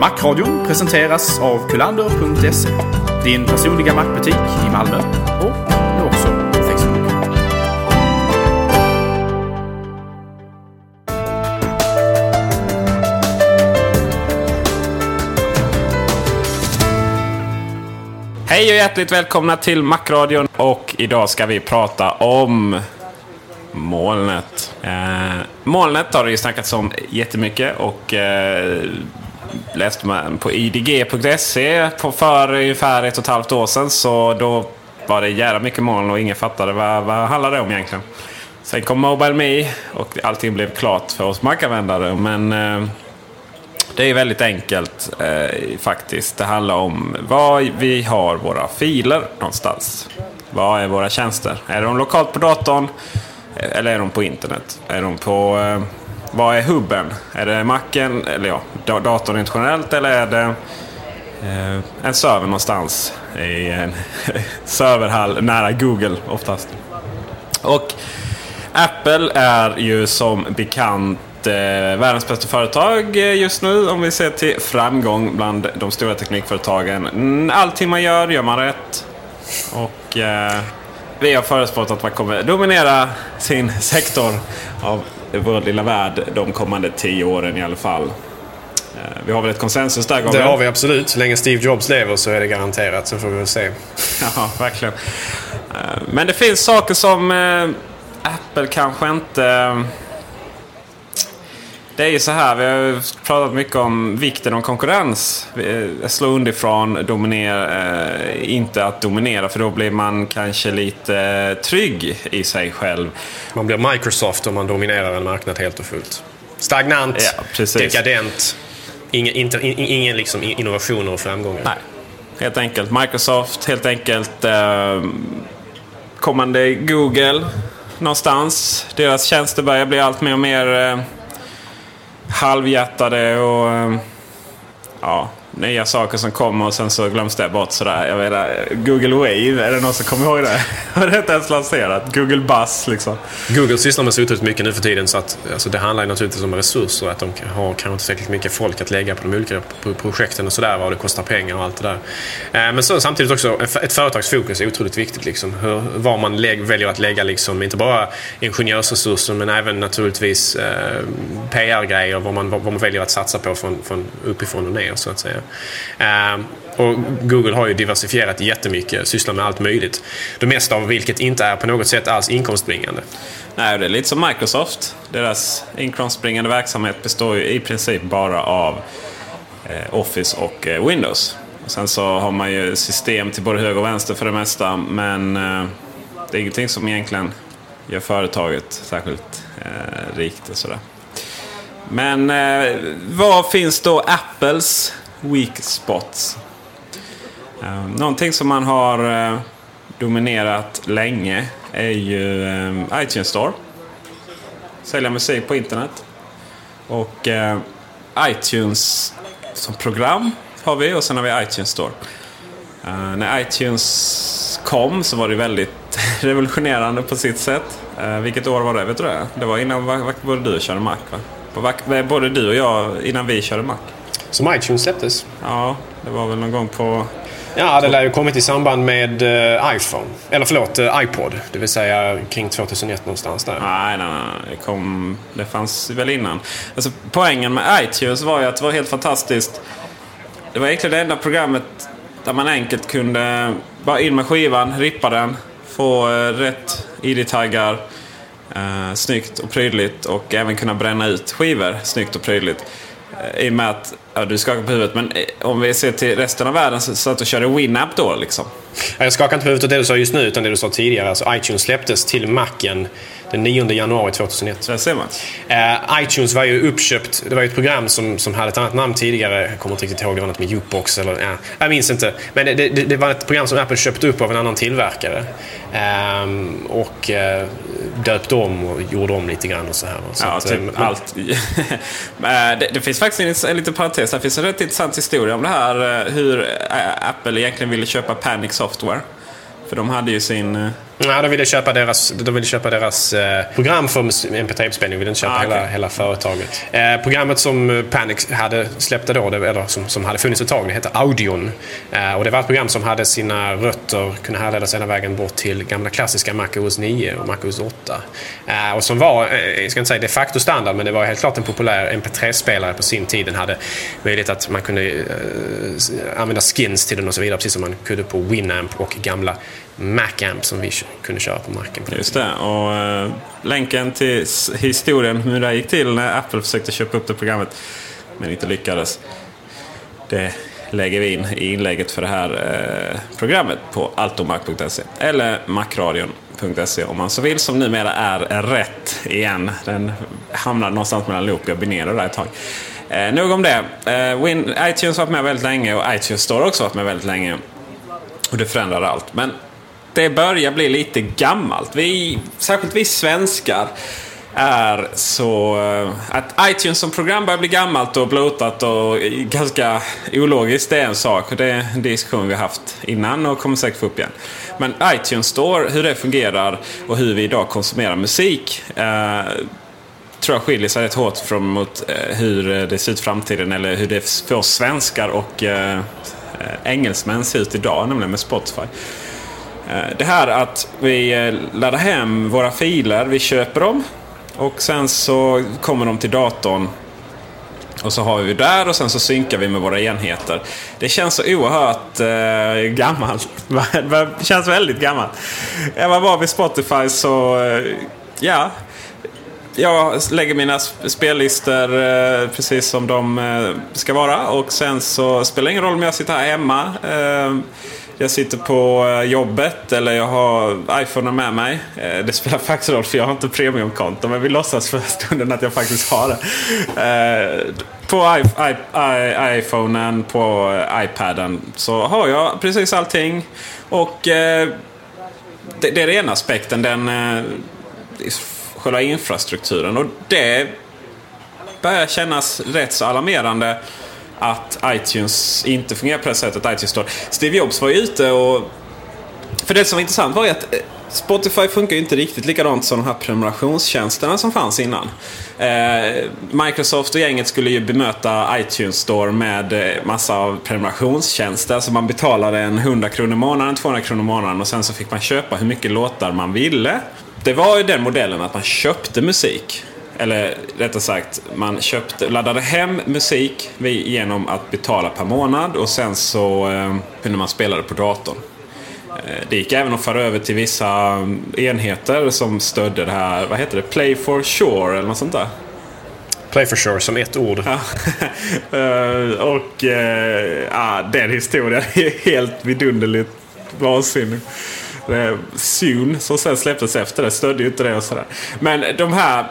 Macradion presenteras av kulander.se. Din personliga mackbutik i Malmö och nu också på Facebook. Hej och hjärtligt välkomna till Macradion och idag ska vi prata om molnet. Eh, molnet har det ju snackats om jättemycket och eh, läste man på idg.se för ungefär ett och ett halvt år sedan så då var det jävla mycket moln och ingen fattade vad, vad handlade det om egentligen. Sen kom Mobile Me och allting blev klart för oss Mac-användare men eh, det är väldigt enkelt eh, faktiskt. Det handlar om var vi har våra filer någonstans. Vad är våra tjänster? Är de lokalt på datorn? Eller är de på internet? Är de på... Eh, vad är hubben? Är det macken? Eller ja, datorn rent generellt? Eller är det eh, en server någonstans? I en serverhall nära Google oftast. Och Apple är ju som bekant eh, världens bästa företag eh, just nu om vi ser till framgång bland de stora teknikföretagen. Mm, allting man gör, gör man rätt. Och eh, vi har förespått att man kommer dominera sin sektor av vår lilla värld de kommande tio åren i alla fall. Eh, vi har väl ett konsensus där Det Gabriel? har vi absolut. Så länge Steve Jobs lever så är det garanterat. Sen får vi väl se. Ja, verkligen. Eh, Men det finns saker som eh, Apple kanske inte... Det är ju så här, vi har pratat mycket om vikten av konkurrens. Eh, Slå underifrån, dominera, eh, inte att dominera för då blir man kanske lite eh, trygg i sig själv. Man blir Microsoft om man dominerar en marknad helt och fullt. Stagnant, Ja, precis. dekadent, ingen, inte, in, ingen liksom innovationer och framgångar. Nej, helt enkelt. Microsoft, helt enkelt eh, kommande Google någonstans. Deras tjänster börjar bli allt mer och mer eh, halvhjärtade och ehm, ja, nya saker som kommer och sen så glöms det bort sådär. Jag menar, Google Wave, är det någon som kommer ihåg det? Har det inte ens lanserat? Google Buzz liksom. Google sysslar med så otroligt mycket nu för tiden så att alltså, det handlar ju naturligtvis om resurser. Att de har kanske inte tillräckligt mycket folk att lägga på de olika projekten och sådär. Vad det kostar pengar och allt det där. Eh, men så, samtidigt också, ett företagsfokus företags fokus är otroligt viktigt. Liksom. Hur, var man lägg, väljer att lägga liksom, inte bara ingenjörsresurser men även naturligtvis eh, PR-grejer. Vad man, vad man väljer att satsa på från, från uppifrån och ner så att säga kanske. och Google har ju diversifierat jättemycket, sysslar med allt möjligt. Det mesta av vilket inte är på något sätt alls inkomstbringande. Nej, det är lite som Microsoft. Deras inkomstbringande verksamhet består ju i princip bara av eh, Office och eh, Windows. Och sen så har man ju system till både höger och vänster för det mesta. Men eh, det är ingenting som egentligen gör företaget särskilt eh, rikt och sådär. Men eh, vad finns då Apples weak spots? Eh, någonting som man har eh, dominerat länge är ju eh, iTunes Store. Sälja musik på internet. Och iTunes som program har vi och sen har vi iTunes Store. Uh, när iTunes kom så var det väldigt revolutionerande på sitt sätt. Uh, vilket år var det? Vet du det? Det var innan både du körde Mac va? Både du och jag innan vi körde Mac. Som iTunes släpptes? Ja, det var väl någon gång på... Ja, det lär ju kommit i samband med uh, iPhone. Eller förlåt, uh, iPod. Det vill säga kring 2001 någonstans där. Nej, nej, nej. Det, kom, det fanns väl innan. Alltså, poängen med iTunes var ju att det var helt fantastiskt. Det var egentligen det enda programmet där man enkelt kunde bara in med skivan, rippa den, få uh, rätt ID-taggar. Uh, snyggt och prydligt och även kunna bränna ut skivor snyggt och prydligt. I och med att, ja, du skakar på huvudet, men eh, om vi ser till resten av världen så satt och körde Winamp då liksom. Jag skakar inte på huvudet åt det du sa just nu, utan det du sa tidigare. Alltså iTunes släpptes till Macen den 9 januari 2001. Där ser man. Uh, iTunes var ju uppköpt. Det var ju ett program som, som hade ett annat namn tidigare. Jag kommer inte riktigt ihåg. Det var något med Jukebox eller... Ja, jag minns inte. Men det, det, det, var ett program som Apple köpte upp av en annan tillverkare. Um, och uh, döpte om och gjorde om lite grann och så här. Så ja, att, typ men, allt. det, det, finns faktiskt en, en liten parentes. Det finns en rätt intressant historia om det här. Hur Apple egentligen ville köpa Panic Software. För de hade ju sin... Ja, de ville köpa deras, de ville köpa deras eh, program för MP3-uppspelning. De ville inte köpa ah, okay. hela, hela företaget. Eh, programmet som Panic hade släppte då, eller som, som hade funnits ett tag, det hette Audion. Eh, och det var ett program som hade sina rötter, kunde härledas hela vägen bort till gamla klassiska Mac OS 9 och Mac OS 8. Eh, och som var, eh, jag ska inte säga de facto standard, men det var helt klart en populär MP3-spelare på sin tid. Den hade möjlighet att man kunde eh, använda skins till den och så vidare, precis som man kunde på Winamp och gamla Macamp som vi kunde köra på macken. Just det. Och uh, länken till historien hur det gick till när Apple försökte köpa upp det programmet men inte lyckades. Det lägger vi in i inlägget för det här uh, programmet på altomac.se eller macradion.se om man så vill som numera är rätt igen. Den hamnar någonstans mellan loop och binero där ett tag. Uh, nog om det. Uh, Win iTunes har varit med väldigt länge och iTunes Store också varit med väldigt länge. Och det förändrar allt. Men det börjar bli lite gammalt. Vi, särskilt vi svenskar är så eh, att iTunes som program börjar bli gammalt och blotat och ganska ologiskt. Det är en sak. Det är en diskussion vi har haft innan och kommer säkert få upp igen. Men iTunes Store, hur det fungerar och hur vi idag konsumerar musik eh, tror jag skiljer sig rätt hårt från mot eh, hur det ser ut i framtiden eller hur det för oss svenskar och eh, eh engelsmän ser ut idag, nämligen med Spotify. Eh, det här att vi eh, laddar hem våra filer, vi köper dem och sen så kommer de till datorn. Och så har vi där och sen så synkar vi med våra enheter. Det känns så oerhört eh, gammalt. det känns väldigt gammalt. Jag var bara vid Spotify så, eh, ja. Jag lägger mina spellistor eh, precis som de eh, ska vara. Och sen så spelar det ingen roll om jag sitter här hemma eh, jag sitter på eh, jobbet eller jag har iPhonen med mig. Eh, det spelar faktiskt roll för jag har inte premiumkonto men vi låtsas för stunden att jag faktiskt har det. Eh, på iPhonen, på iPaden så har jag precis allting. Och det är den ena aspekten, den själva infrastrukturen. Och det börjar kännas rätt så alarmerande att iTunes inte fungerar på det sättet. iTunes Store. Steve Jobs var ju ute och... För det som var intressant var ju att eh, Spotify funkar ju inte riktigt likadant som de här prenumerationstjänsterna som fanns innan. Eh, Microsoft och gänget skulle ju bemöta iTunes Store med eh, massa av prenumerationstjänster. Alltså man betalade en 100 kronor i månaden, 200 kronor i månaden och sen så fick man köpa hur mycket låtar man ville. Det var ju den modellen att man köpte musik. Eller rättare sagt, man köpte, laddade hem musik genom att betala per månad och sen så eh, kunde man spela det på datorn. Eh, det gick även att föra över till vissa enheter som stödde det här, vad heter det, Play for Sure eller något sånt där. Play for sure som ett ord. Uh, och ja, den historien är helt vidunderligt vansinnig. Soon som sen släpptes efter det stödde ju inte det och sådär. Men de här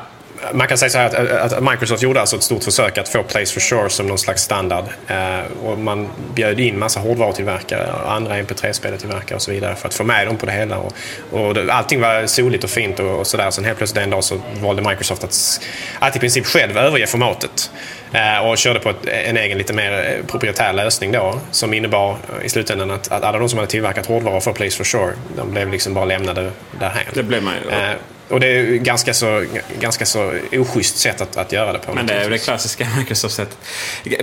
man kan säga så här att, att, Microsoft gjorde alltså ett stort försök att få Place for Sure som någon slags standard. Eh, och man bjöd in massa hårdvarutillverkare och andra MP3-speltillverkare och så vidare för att få med dem på det hela. Och, allting var soligt och fint och, och sådär. Sen helt plötsligt en dag så valde Microsoft att, att i princip själv överge formatet. Eh, och körde på en egen lite mer eh, proprietär lösning då som innebar i slutändan att, alla de som hade tillverkat hårdvaror för Place for Sure de blev liksom bara lämnade därhän. Det blev man ju. Eh, och det är ju ganska så, ganska så oschysst sätt att, att göra det på. Men det är ju det klassiska Microsoft-sättet.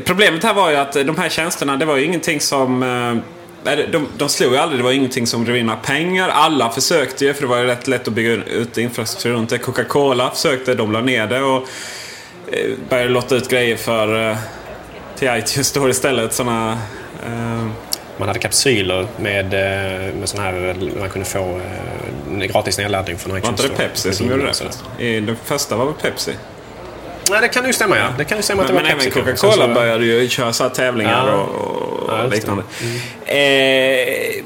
Problemet här var ju att de här tjänsterna, det var ju ingenting som... De, de slog ju aldrig, det var ingenting som drev in några pengar. Alla försökte ju, för det var ju rätt lätt att bygga ut infrastruktur runt det. Coca-Cola försökte, de la ner det. Och började lotta ut grejer för till iTunes Store istället. Såna, uh... Man hade kapsyler med, med sån här, man kunde få gratis nedladdning från iTunes Var inte det Pepsi som gjorde det? Den första var väl Pepsi? Nej, det kan ju stämma ja. Det kan ju stämma att det men var. Men även Coca-Cola började ju köra så tävlingar ja. och, och ja, liknande. Mm. Eh,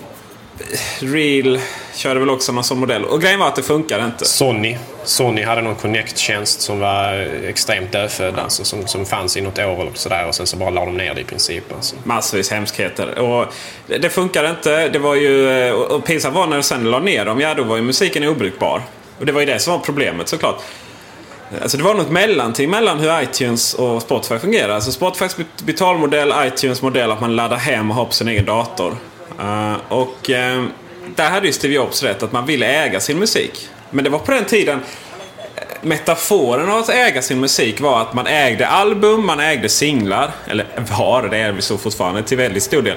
Real körde väl också någon sån modell. Och grejen var att det funkade inte. Sony. Sony hade någon Connect-tjänst som var extremt dödfödd. Ja. Alltså, som, som fanns i något år eller sådär. Och sen så bara la de ner det i princip. Alltså. Massvis hemskheter. Och det, det funkade inte. Det var ju... Och pinsamt var när de sen la ner dem. Ja, då var ju musiken obrukbar. Och det var ju det som var problemet såklart. Alltså det var något mellanting mellan hur iTunes och Spotify fungerar. Alltså Spotifys betalmodell, iTunes modell att man laddar hem och har på sin egen dator. Uh, och uh, där hade ju Steve Jobs rätt att man ville äga sin musik. Men det var på den tiden metaforen av att äga sin musik var att man ägde album, man ägde singlar. Eller var, det är vi så fortfarande till väldigt stor del.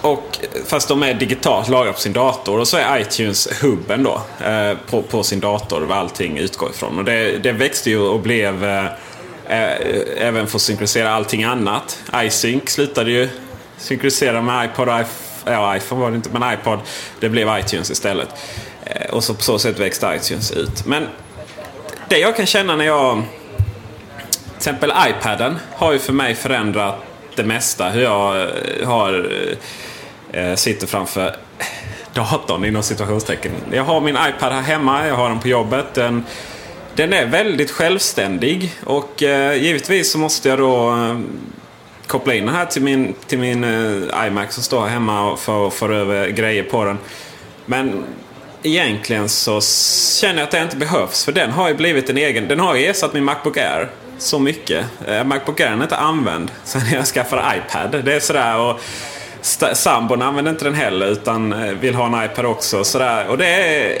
Och, fast de är digitalt lagrade på sin dator. Och så är iTunes hubben då. Eh, på, på, sin dator, var allting utgår ifrån. Och det, det växte ju och blev eh, eh, även för att synkronisera allting annat. iSync slutade ju synkronisera med iPod och ja, iPhone var det inte, men iPod. Det blev iTunes istället. Eh, och så på så sätt växte iTunes ut. Men det jag kan känna när jag... Till exempel iPaden har ju för mig förändrat det mesta. Hur jag eh, har, eh, sitter framför datorn inom situationstecken. Jag har min iPad här hemma, jag har den på jobbet. Den, den är väldigt självständig och eh, givetvis så måste jag då koppla in den här till min, till min uh, iMac som står här hemma för att över grejer på den. Men egentligen så känner jag att det inte behövs. För den har ju blivit en egen. Den har ju ersatt min Macbook Air så mycket. Uh, Macbook Air är inte använd sen jag skaffade iPad. Det är sådär och Sambon använder inte den heller utan eh, vill ha en iPad också. Sådär. Och, det är,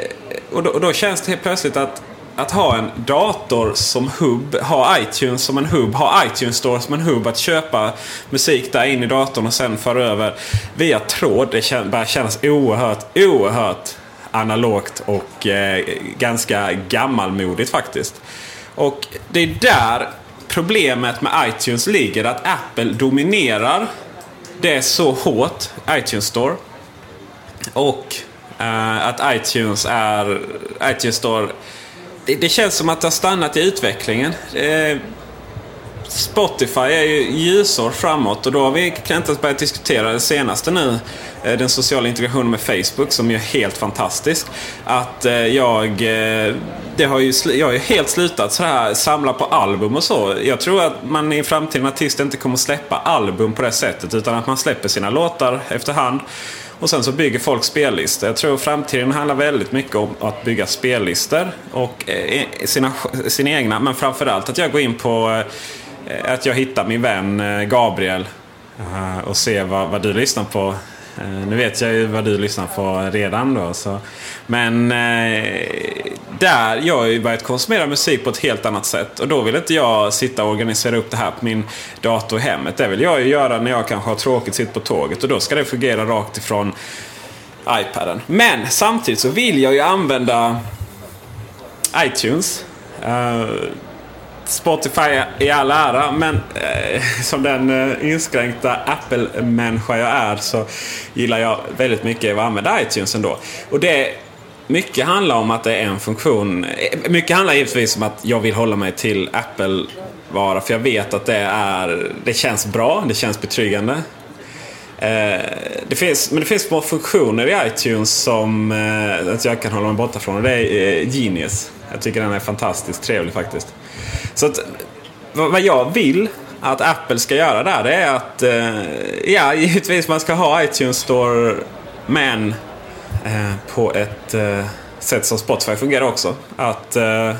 och, då, och då känns det helt plötsligt att att ha en dator som hubb, ha iTunes som en hubb, ha iTunes Store som en hubb. Att köpa musik där in i datorn och sen föra över via tråd. Det börjar kännas oerhört, oerhört analogt och eh, ganska gammalmodigt faktiskt. Och det är där problemet med iTunes ligger. Att Apple dominerar det så hårt, iTunes Store. Och eh, att iTunes är... iTunes Store det, det, känns som att det har stannat i utvecklingen. Eh, Spotify är ju ljusår framåt och då har vi kan inte ens börjat diskutera det senaste nu. Eh, den sociala integrationen med Facebook som är helt fantastisk. Att eh, jag, eh, det har ju, jag har ju helt slutat så här, samla på album och så. Jag tror att man i framtiden artist inte kommer släppa album på det sättet utan att man släpper sina låtar efterhand. Och sen så bygger folk spellistor. Jag tror framtiden handlar väldigt mycket om att bygga spellistor och eh, sina, sina egna. Men framförallt att jag går in på eh, att jag hittar min vän eh, Gabriel och ser vad, vad du lyssnar på Eh, nu vet jag ju vad du lyssnar på redan då. Så. Men eh, där, jag har ju börjat konsumera musik på ett helt annat sätt. Och då vill inte jag sitta och organisera upp det här på min dator i hemmet. Det vill jag ju göra när jag kanske har tråkigt sitt på tåget. Och då ska det fungera rakt ifrån iPaden. Men samtidigt så vill jag ju använda iTunes. Eh, Spotify i all ära, men eh, som den eh, inskränkta Apple-människa jag är så gillar jag väldigt mycket att använda iTunes ändå. Och det mycket handlar om att det är en funktion. Eh, mycket handlar givetvis om att jag vill hålla mig till Apple-vara för jag vet att det är Det känns bra, det känns betryggande. Eh, det finns, men det finns små funktioner i iTunes som eh, jag kan hålla mig borta från och det är eh, Genius. Jag tycker den är fantastiskt trevlig faktiskt. Så att, vad jag vill att Apple ska göra där det är att, eh, ja givetvis man ska ha iTunes Store men eh, på ett eh, sätt som Spotify fungerar också. Att eh,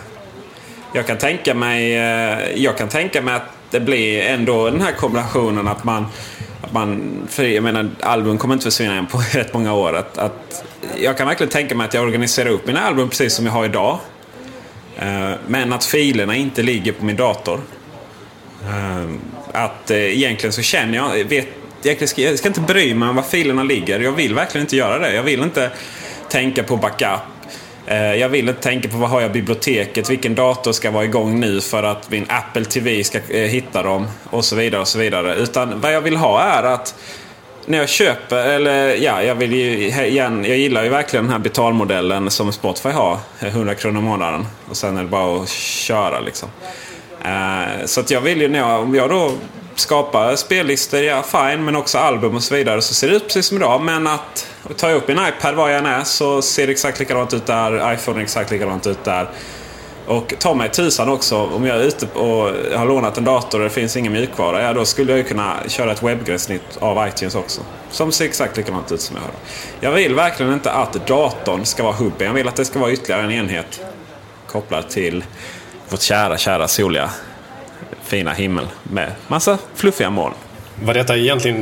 jag kan tänka mig, eh, jag kan tänka mig att det blir ändå den här kombinationen att man att man, för jag menar, album kommer inte försvinna än på rätt många år. Att, att jag kan verkligen tänka mig att jag organiserar upp mina album precis som jag har idag. Men att filerna inte ligger på min dator. Ehm, att eh, egentligen så känner jag, eh, vet, jag ska, jag ska inte bry mig om var filerna ligger. Jag vill verkligen inte göra det. Jag vill inte tänka på backup. Eh, jag vill inte tänka på vad har jag biblioteket, vilken dator ska vara igång nu för att min Apple TV ska hitta dem och så vidare. och så vidare. Utan vad jag vill ha är att när jag köper, eller ja, jag vill ju igen, jag gillar ju verkligen den här betalmodellen som Spotify har. 100 kronor i månaden. Och sen är det bara att köra liksom. Uh, så att jag vill ju, när jag, om jag då skapar spellistor, ja fine, men också album och så vidare så ser det ut precis som idag. Men att tar jag upp min iPad var jag än är så ser det exakt likadant ut där. iPhone är exakt likadant ut där. Och ta mig tusan också, om jag är ute och har lånat en dator och det finns ingen mjukvara, ja då skulle jag ju kunna köra ett webbgränssnitt av iTunes också. Som ser exakt likadant ut som jag har. Jag vill verkligen inte att datorn ska vara hubben. Jag vill att det ska vara ytterligare en enhet kopplad till vårt kära, kära soliga fina himmel med massa fluffiga moln. Vad detta egentligen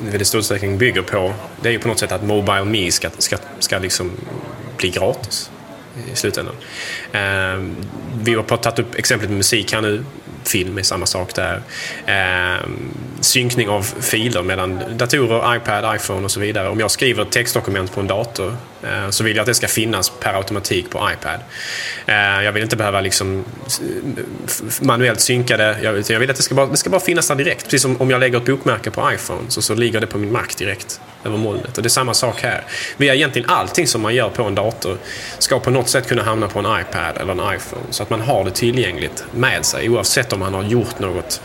i väldigt stor utsträckning bygger på, det är ju på något sätt att Mobile Me ska, ska, ska liksom bli gratis i slutändan. Eh, vi har tagit upp exemplet med musik här nu. Film är samma sak där. Eh, synkning av filer mellan datorer, iPad, iPhone och så vidare. Om jag skriver ett textdokument på en dator Eh, så vill jag att det ska finnas per automatik på iPad. Eh, jag vill inte behöva liksom manuellt synka det. Jag, jag vill att det ska, bara, det ska bara finnas där direkt. Precis som om jag lägger ett bokmärke på iPhone så, så ligger det på min Mac direkt över molnet. Och det är samma sak här. Vi har egentligen allting som man gör på en dator ska på något sätt kunna hamna på en iPad eller en iPhone. Så att man har det tillgängligt med sig oavsett om man har gjort något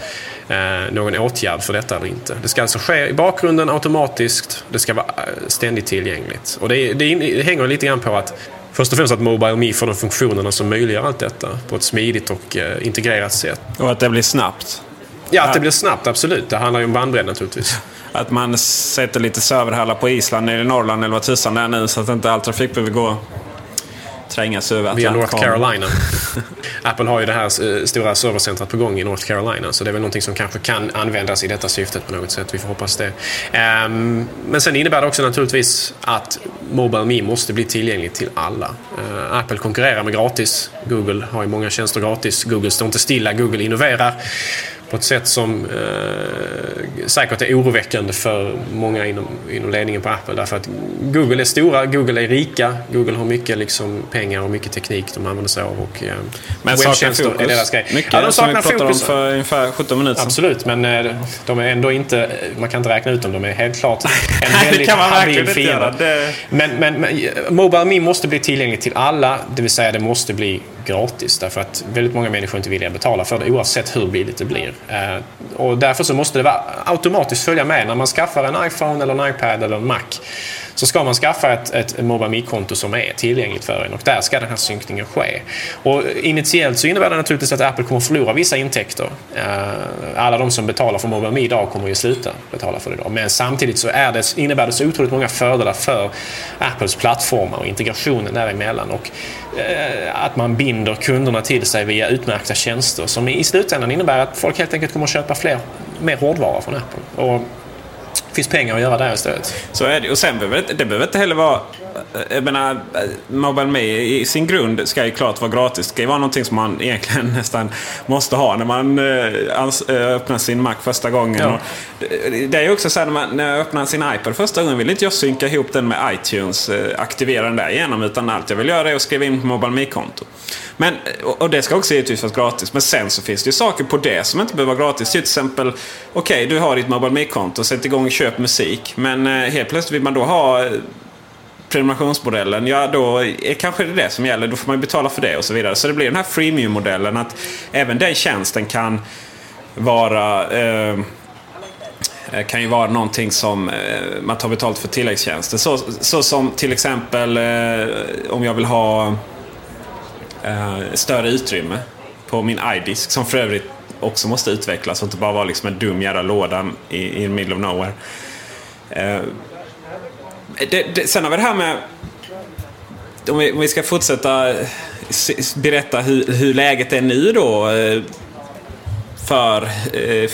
någon åtgärd för detta eller inte. Det ska alltså ske i bakgrunden automatiskt. Det ska vara eh, ständigt tillgängligt. Och det, det, det hänger lite grann på att Först och främst att Mobile Me får de funktionerna som möjliggör allt detta på ett smidigt och eh, integrerat sätt. Och att det blir snabbt? Ja, att det blir snabbt, absolut. Det handlar ju om bandbredd naturligtvis. Att man sätter lite serverhallar på Island, nere i Norrland eller vad tusan det är nu så att inte all trafik behöver gå trängas över Via North Carolina. Apple har ju det här eh, stora servercentret på gång i North Carolina. Så det är väl någonting som kanske kan användas i detta syftet på något sätt. Vi får hoppas det. Um, men sen innebär det också naturligtvis att Mobile Me måste bli tillgängligt till alla. Uh, Apple konkurrerar med gratis. Google har ju många tjänster gratis. Google står inte stilla. Google innoverar på ett sätt som eh, säkert är oroväckande för många inom, inom ledningen på Apple. Därför att Google är stora, Google är rika, Google har mycket liksom, pengar och mycket teknik de använder sig av. Och, eh, men saknar fokus. Är deras grej. Mycket ja, de saknar som vi pratade fokus. om för ungefär 17 minuter sedan. Absolut, men eh, de är ändå inte, man kan inte räkna ut dem, de är helt klart en väldigt habil fiende. Det... Men, men, men Mobile Me måste bli tillgängligt till alla, det vill säga det måste bli gratis. Därför att väldigt många människor inte vill betala för det oavsett hur billigt det blir. Eh, och därför så måste det vara automatiskt följa med när man skaffar en iPhone eller en iPad eller en Mac så ska man skaffa ett, ett MobileMe-konto som är tillgängligt för en och där ska den här synkningen ske. Och initiellt så innebär det naturligtvis att Apple kommer förlora vissa intäkter. Eh, alla de som betalar för MobileMe idag kommer ju sluta betala för det idag. Men samtidigt så är det, innebär det så otroligt många fördelar för Apples plattformar och integrationen däremellan. Och eh, att man binder kunderna till sig via utmärkta tjänster som i slutändan innebär att folk helt enkelt kommer att köpa fler, mer hårdvara från Apple. Och finns pengar att göra där istället. Så är det. Och sen behöver det, det behöver inte heller vara... Jag menar, Mobile Me i sin grund ska ju klart vara gratis. Det ska ju vara någonting som man egentligen nästan måste ha när man äh, öppnar sin Mac första gången. Ja. Det, är ju också så här när, man, när jag öppnar sin iPad första gången vill inte jag synka ihop den med iTunes, äh, aktivera den där igenom. Utan allt jag vill göra är att skriva in på Mobile Me-konto. Men, och det ska också givetvis vara gratis. Men sen så finns det ju saker på det som inte behöver vara gratis. Till exempel, okej okay, du har ditt Mobile Me-konto, sätt igång och köp musik. Men eh, helt plötsligt vill man då ha eh, prenumerationsmodellen, ja då är kanske det det som gäller. Då får man betala för det och så vidare. Så det blir den här freemium-modellen att även den tjänsten kan vara eh, eh, kan ju vara någonting som eh, man tar betalt för tilläggstjänster. Så, så som till exempel eh, om jag vill ha eh, större utrymme på min iDisk som för övrigt också måste utvecklas och inte bara vara liksom en dum jävla låda i, i middle of nowhere. Eh, det, det, sen har vi det här med om vi, om vi ska fortsätta berätta hur, hur läget är nu då. Eh, för eh,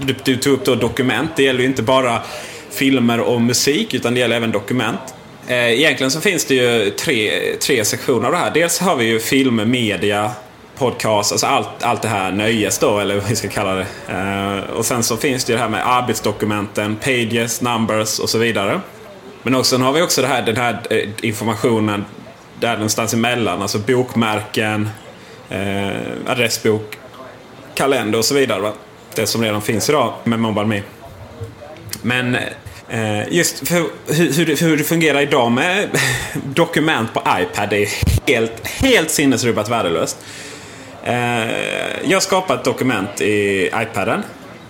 du, du tog upp då dokument. Det gäller ju inte bara filmer och musik utan det gäller även dokument. Eh, egentligen så finns det ju tre, tre sektioner av det här. Dels har vi ju film, media, podcast, alltså allt, allt det här nöjes då, eller vad vi ska kalla det. Eh, och sen så finns det ju det här med arbetsdokumenten, pages, numbers och så vidare. Men också, sen har vi också det här, den här eh, informationen där någonstans emellan. Alltså bokmärken, eh, adressbok, kalender och så vidare. Va? Det som redan finns idag med Mobile Me. Men eh, just hur, hur, hur, det fungerar idag med dokument på iPad det är helt, helt sinnesrubbat värdelöst. Eh, jag skapar ett dokument i iPaden.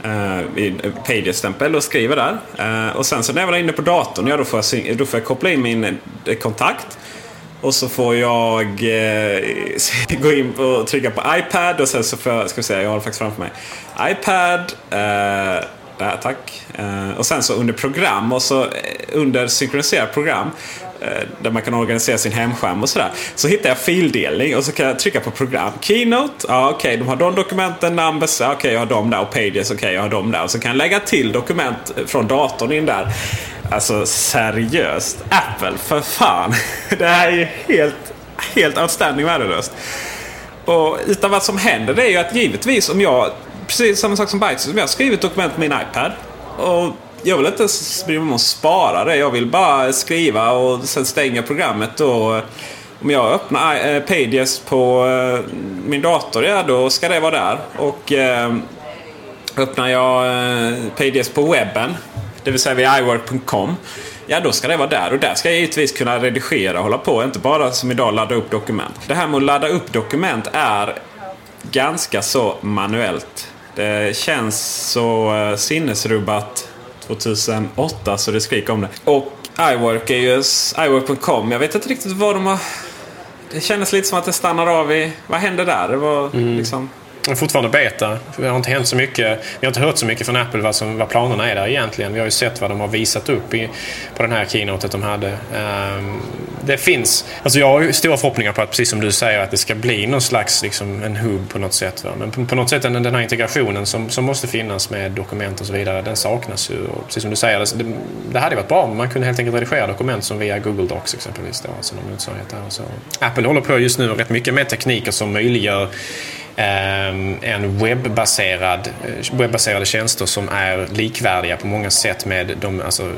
Uh, i Pages-stämpel och skriver där. Eh, och sen så när jag var inne på datorn, ja, då, får jag, då får jag koppla in min eh, kontakt. Och så får jag eh, gå in och trycka på iPad och sen så får jag, ska vi se, jag har det faktiskt framför mig. iPad, eh, där tack. Eh, och sen så under program och så eh, under synkroniserat program eh, där man kan organisera sin hemskärm och sådär. Så hittar jag fildelning och så kan jag trycka på program. Keynote, ja okej okay, de har de dokumenten, numbers, ja, okej okay, jag har dem där och pages, okej okay, jag har dem där. Och så kan jag lägga till dokument från datorn in där. Alltså seriöst. Apple, för fan. Det här är ju helt, helt outstanding värdelöst. Och utan vad som händer det är ju att givetvis om jag, precis samma sak som Bytes, om jag skriver ett dokument på min iPad. Och jag vill inte bry mig om att spara det. Jag vill bara skriva och sen stänga programmet. Och om jag öppnar eh, Pages på eh, min dator, ja då ska det vara där. Och eh, öppnar jag eh, Pages på webben det vill säga vid iWork.com. Ja, då ska det vara där. Och där ska jag givetvis kunna redigera och hålla på. Inte bara som idag ladda upp dokument. Det här med att ladda upp dokument är ganska så manuellt. Det känns så uh, sinnesrubbat 2008 så det skriker om det. Och iWork är ju iWork.com. Jag vet inte riktigt vad de har... Det kändes lite som att det stannar av i... Vad hände där? Det var mm. liksom är fortfarande beta. Det har inte hänt så mycket. Vi har inte hört så mycket från Apple vad, som, vad planerna är där egentligen. Vi har ju sett vad de har visat upp i, på den här keynotet de hade. Um, det finns, alltså jag har ju stora förhoppningar på att, precis som du säger, att det ska bli någon slags liksom, en hub på något sätt. Va? Men på, på, något sätt den, den här integrationen som, som måste finnas med dokument och så vidare, den saknas ju. Och precis som du säger, det, det hade varit bra om man kunde helt enkelt redigera dokument som via Google Docs exempelvis. Då, alltså någon motsvarighet där. Så. Apple håller på just nu rätt mycket med tekniker som möjliggör Ehm, en webbaserad, webbaserade tjänster som är likvärdiga på många sätt med de alltså,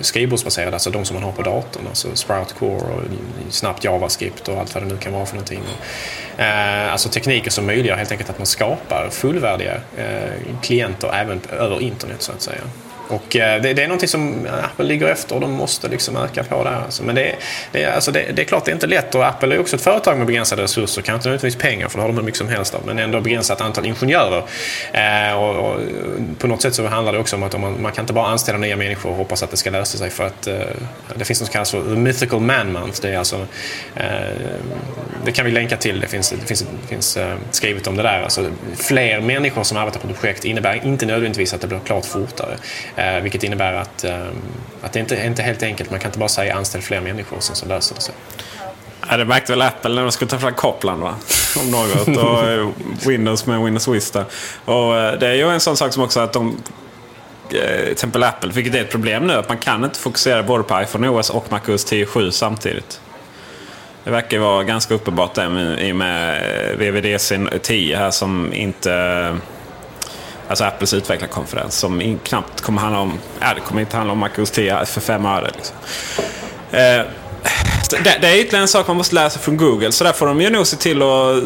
skrivbordsbaserade, alltså de som man har på datorn. Alltså Sprout Core och snabbt JavaScript och allt vad det nu kan vara för någonting. Ehm, alltså tekniker som möjliggör helt enkelt att man skapar fullvärdiga eh, klienter även över internet så att säga. Och eh, det, det, är någonting som Apple ligger efter och de måste liksom öka på där. Alltså. Men det, det, alltså det, det, är klart det är inte lätt och Apple är också ett företag med begränsade resurser. Kanske inte nödvändigtvis pengar för det har de hur mycket som helst av. Men ändå begränsat antal ingenjörer. Eh, och, och, på något sätt så handlar det också om att man, man kan inte bara anställa nya människor och hoppas att det ska lösa sig. För att eh, det finns något som kallas för the mythical man month. Det, är alltså, eh, det kan vi länka till. Det finns, det finns, det finns eh, skrivet om det där. Alltså, fler människor som arbetar på ett projekt innebär inte nödvändigtvis att det blir klart fortare. Eh, vilket innebär att, eh, att det inte är inte helt enkelt. Man kan inte bara säga anställ fler människor och sen så löser det sig. Ja, det märkte väl Apple när de skulle ta fram Copland va? Om något. Och eh, Windows med Windows Vista. Och eh, det är ju en sån sak som också att de eh, till exempel Apple, vilket är ett problem nu, att man kan inte fokusera både på iPhone OS och MacOS 10.7 samtidigt. Det verkar vara ganska uppenbart det i och med VVDC 10 här som inte Alltså Apples utvecklarkonferens som knappt kommer handla om, ja, det kommer inte handla om MacOS 10 för fem öre. Liksom. Eh, det, det, är ytterligare en sak man måste lära sig från Google. Så där får de ju nog se till att...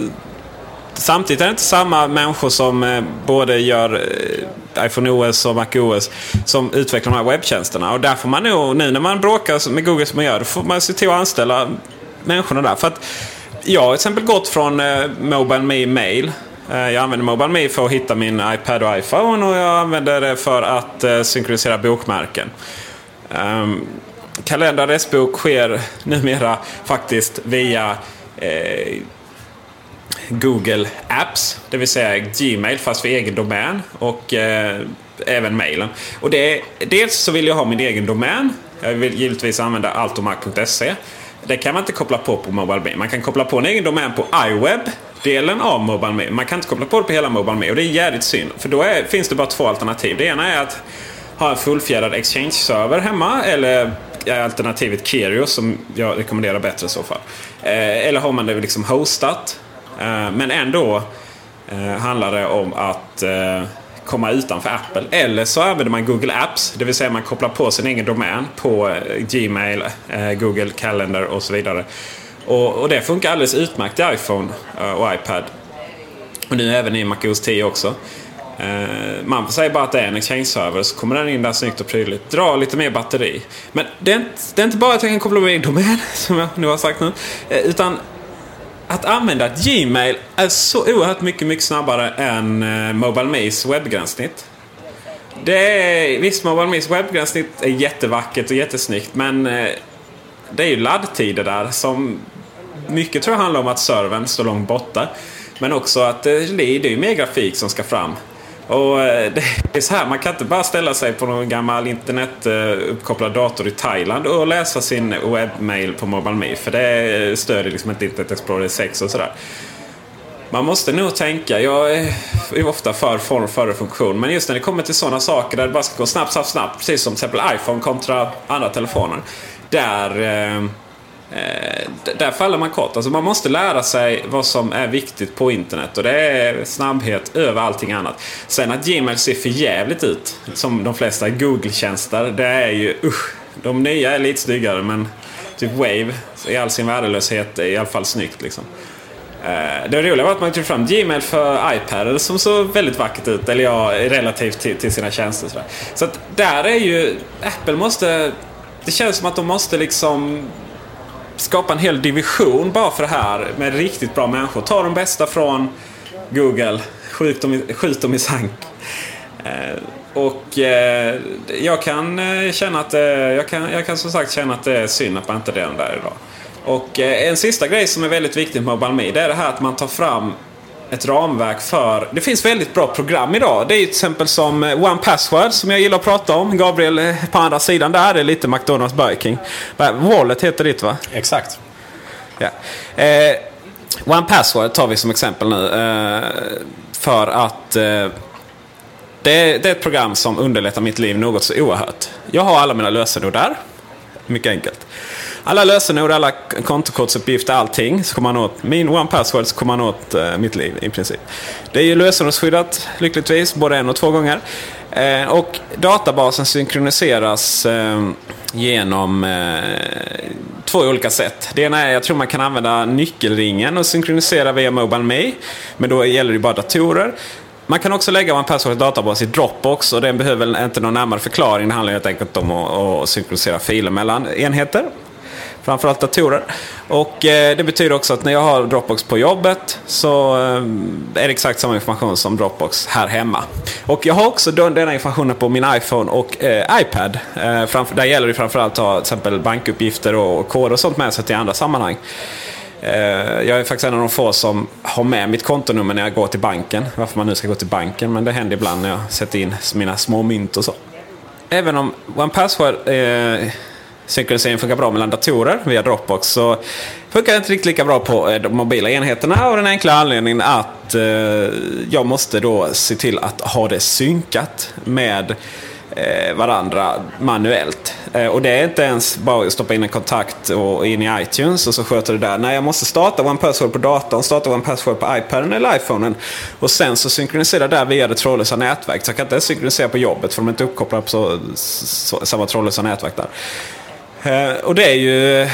Samtidigt är det inte samma människor som eh, både gör eh, iPhone OS och MacOS som utvecklar de här webbtjänsterna. Och där får man nog, nu när man bråkar med Google som man gör, då får man se till att anställa människorna där. För att jag har till exempel gått från eh, Mobile Me Mail Eh, jag använder Mobile Me för att hitta min iPad och iPhone och jag använder det för att eh, synkronisera bokmärken. Ehm, kalender och adressbok sker numera faktiskt via eh, Google Apps. Det vill säga Gmail fast för egen domän. Och eh, även mailen. Och det dels så vill jag ha min egen domän. Jag vill givetvis använda altomac.se. Det kan man inte koppla på på MobileMe. Man kan koppla på en egen domän på iWeb delen av Mobile Me. Man kan inte koppla på det på hela MobileMe och det är jävligt synd. För då är, finns det bara två alternativ. Det ena är att ha en fullfjädrad Exchange-server hemma eller alternativet Kirio som jag rekommenderar bättre i så fall. Eh, eller har man det liksom hostat. Eh, men ändå eh, handlar det om att eh, komma utanför Apple. Eller så använder man Google Apps. Det vill säga man kopplar på sin egen domän på eh, Gmail, eh, Google Calendar och så vidare. Och, och, det funkar alldeles utmärkt i iPhone eh, och iPad. Och nu även i MacOS 10 också. Eh, man säger bara att det är en Exchange-server så kommer den in där snyggt och prydligt. Dra lite mer batteri. Men det är, inte, det är inte bara att jag kan koppla med domän, som jag nu har sagt nu. Eh, utan att använda ett Gmail är så oerhört mycket, mycket snabbare än MobileMes webbgränssnitt. Det är, visst, MobileMes webbgränssnitt är jättevackert och jättesnyggt men det är ju laddtider där som mycket tror jag handlar om att servern står långt borta. Men också att eh, det är ju mer grafik som ska fram. Och eh, det är så här, man kan inte bara ställa sig på någon gammal internetuppkopplad dator i Thailand och läsa sin webbmail på MobileMe. För det stödjer liksom inte Internet Explorer 6 och sådär. Man måste nog tänka, jag är ofta för form före funktion. Men just när det kommer till sådana saker där det bara ska gå snabbt, snabbt, snabbt. Precis som till exempel iPhone kontra andra telefoner. Där eh, eh, där faller man kort. Alltså man måste lära sig vad som är viktigt på internet. Och det är snabbhet över allting annat. Sen att Gmail ser för jävligt ut. Som de flesta Google-tjänster. Det är ju usch. De nya är lite snyggare men typ Wave i all sin värdelöshet är i alla fall snyggt. Liksom. Eh, det roliga var att man tog fram Gmail för iPad som såg väldigt vackert ut. Eller ja, relativt till, till sina tjänster. Så, så att där är ju... Apple måste... Det känns som att de måste liksom skapa en hel division bara för det här med riktigt bra människor. Ta de bästa från Google, skjut dem i, skjut dem i sank. Eh, och eh, jag kan eh, känna att eh, jag kan, jag kan som sagt känna att det är synd att man inte är redan där idag. Och eh, en sista grej som är väldigt viktig med Balmi, det är det här att man tar fram ett ramverk för... Det finns väldigt bra program idag. Det är till exempel som eh, One Password som jag gillar att prata om. Gabriel eh, på andra sidan där är lite McDonalds Burger King. Wallet heter ditt va? Exakt. Ja. Eh, One Password tar vi som exempel nu. Eh, för att eh, det, är, det är ett program som underlättar mitt liv något så oerhört. Jag har alla mina lösenord där. Mycket enkelt alla lösenord, alla kontokortsuppgifter, allting. Så kommer man åt min one password så kommer man åt eh, mitt liv i princip. Det är ju lösenordsskyddat lyckligtvis, både en och två gånger. Eh, och databasen synkroniseras eh, genom eh, två olika sätt. Det ena är, jag tror man kan använda nyckelringen och synkronisera via Mobile Me. Men då gäller det bara datorer. Man kan också lägga en password databas i Dropbox och den behöver inte någon närmare förklaring. Det handlar helt enkelt om att, att synkronisera filer mellan enheter framförallt datorer. Och eh, det betyder också att när jag har Dropbox på jobbet så eh, är det exakt samma information som Dropbox här hemma. Och jag har också denna informationen på min iPhone och eh, iPad. Eh, framför, där gäller det framförallt att ha till exempel bankuppgifter och koder och sånt med sig till andra sammanhang. Eh, jag är faktiskt en av de få som har med mitt kontonummer när jag går till banken. Varför man nu ska gå till banken, men det händer ibland när jag sätter in mina små mynt och så. Även om OnePassword eh, synkronisering funkar bra mellan datorer via Dropbox så funkar det inte riktigt lika bra på eh, de mobila enheterna av den enkla anledningen att eh, jag måste då se till att ha det synkat med eh, varandra manuellt. Eh, och det är inte ens bara att stoppa in en kontakt och in i iTunes och så sköter det där. Nej, jag måste starta OnePassword på datorn, starta OnePassword på iPaden eller iPhonen. Och sen så synkronisera där via det trådlösa nätverket. Så jag kan inte synkronisera på jobbet för de är inte uppkopplade på så, så, samma trådlösa nätverk där. Eh, och det är ju...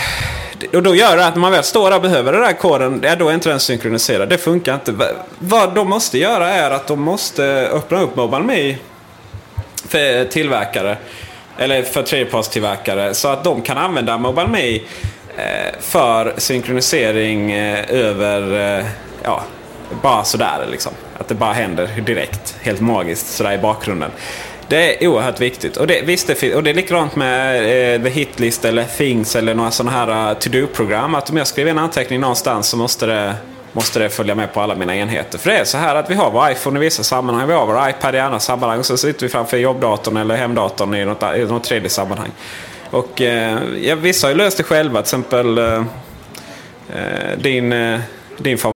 Och då gör det att när man väl står där och behöver den där koden, ja, då är inte den synkroniserad. Det funkar inte. Vad de måste göra är att de måste öppna upp MobileMe för tillverkare. Eller för tredjepartstillverkare. Så att de kan använda MobileMe Me eh, för synkronisering eh, över... Ja, bara sådär liksom. Att det bara händer direkt. Helt magiskt sådär i bakgrunden. Det är oerhört viktigt. Och det, visst, det, och det är likadant med eh, The Hitlist eller Things eller några sådana här uh, to-do-program. Att om jag skriver en anteckning någonstans så måste det måste det följa med på alla mina enheter. För det är så här att vi har vår iPhone i vissa sammanhang, vi har vår iPad i andra sammanhang och så sitter vi framför jobbdatorn eller hemdatorn i något, i något tredje sammanhang. Och eh, ja, vissa har ju löst det själva. Till exempel eh, eh din, eh, din favorit.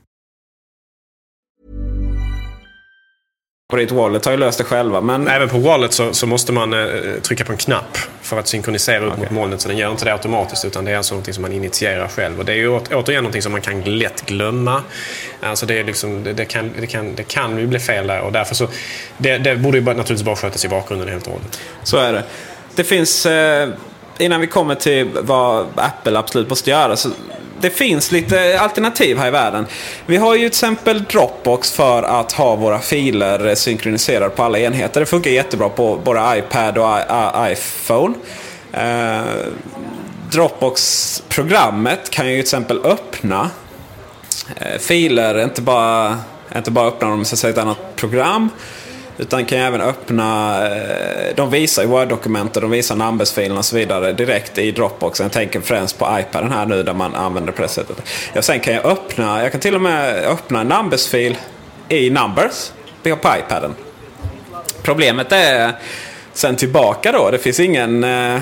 På ditt wallet har ju löst det själva. Men... Även på wallet så, så måste man eh, trycka på en knapp för att synkronisera upp okay. mot molnet. Så den gör inte det automatiskt utan det är alltså någonting som man initierar själv. Och det är ju återigen någonting som man kan lätt glömma. Alltså det, är liksom, det, det kan, det, kan, det kan ju bli fel där och därför så... Det, det borde ju naturligtvis bara skötas i bakgrunden helt och hållet. Så är det. Det finns... Eh, innan vi kommer till vad Apple absolut måste göra så det finns lite alternativ här i världen. Vi har ju till exempel Dropbox för att ha våra filer synkroniserade på alla enheter. Det funkar jättebra på både iPad och iPhone. Eh, Dropbox-programmet kan ju till exempel öppna eh, filer, inte bara, inte bara öppna dem i ett annat program. Utan kan även öppna, eh, de visar ju Word-dokumenten, de visar namnbesfilerna och så vidare direkt i Dropbox. Jag tänker främst på iPaden här nu där man använder på det sättet. Ja, sen kan jag öppna, jag kan till och med öppna en numbers-fil i Numbers på iPaden. Problemet är sen tillbaka då, det finns ingen... Eh,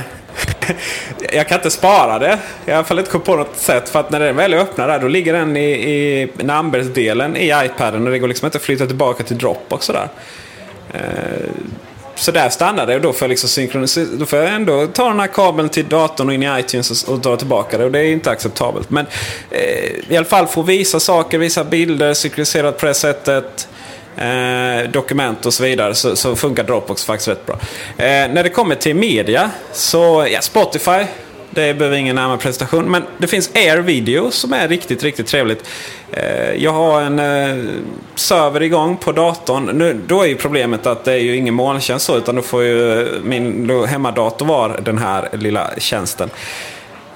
jag kan inte spara det. Jag har i alla fall inte kommit på något sätt. För att när den väl är öppnad där, då ligger den i, i Numbers-delen i iPaden. Och det går liksom inte att flytta tillbaka till Dropbox sådär. Eh, så där stannar det och då får jag, liksom synkronisera, då får jag ändå ta den här kabeln till datorn och in i iTunes och, och dra tillbaka det. Och det är inte acceptabelt. Men eh, i alla fall få visa saker, visa bilder synkronisera på det sättet. Eh, dokument och så vidare så, så, funkar Dropbox faktiskt rätt bra. Eh, när det kommer till media så ja, Spotify det behöver ingen närmare presentation. Men det finns Air Video som är riktigt, riktigt trevligt. Eh, jag har en eh, server igång på datorn. Nu, då är ju problemet att det är ju ingen molntjänst så, utan då får ju min hemmadator vara den här lilla tjänsten.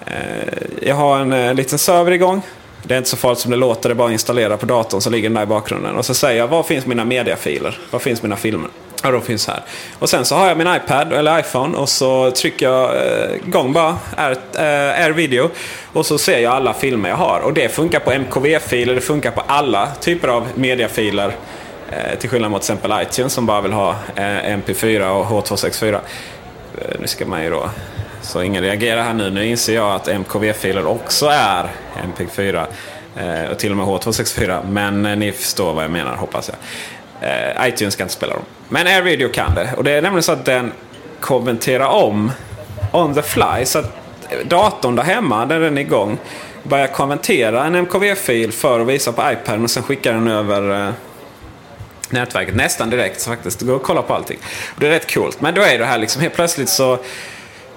Eh, jag har en liten server igång. Det är inte så farligt som det låter, det är bara att installera på datorn så ligger den där i bakgrunden. Och så säger jag, var finns mina mediafiler? Var finns mina filmer? Ja, de finns här. Och sen så har jag min iPad eller iPhone och så trycker jag eh, igång bara Air, eh, Air Video. Och så ser jag alla filmer jag har. Och det funkar på MKV-filer, det funkar på alla typer av mediafiler. Eh, till skillnad mot till exempel iTunes som bara vill ha eh, MP4 och H264. Eh, nu ska man ju då... Så ingen reagerar här nu. Nu inser jag att MKV-filer också är MP4. Eh, och till och med H264. Men eh, ni förstår vad jag menar hoppas jag. Eh, iTunes kan inte spela dem. Men AirVideo kan det. Och det är nämligen så att den kommenterar om on the fly. Så att eh, datorn där hemma, när den är igång, börjar konvertera en MKV-fil för att visa på iPaden och sen skickar den över eh, nätverket nästan direkt. Så faktiskt, det går att kolla på allting. Och det är rätt coolt. Men då är det här liksom helt plötsligt så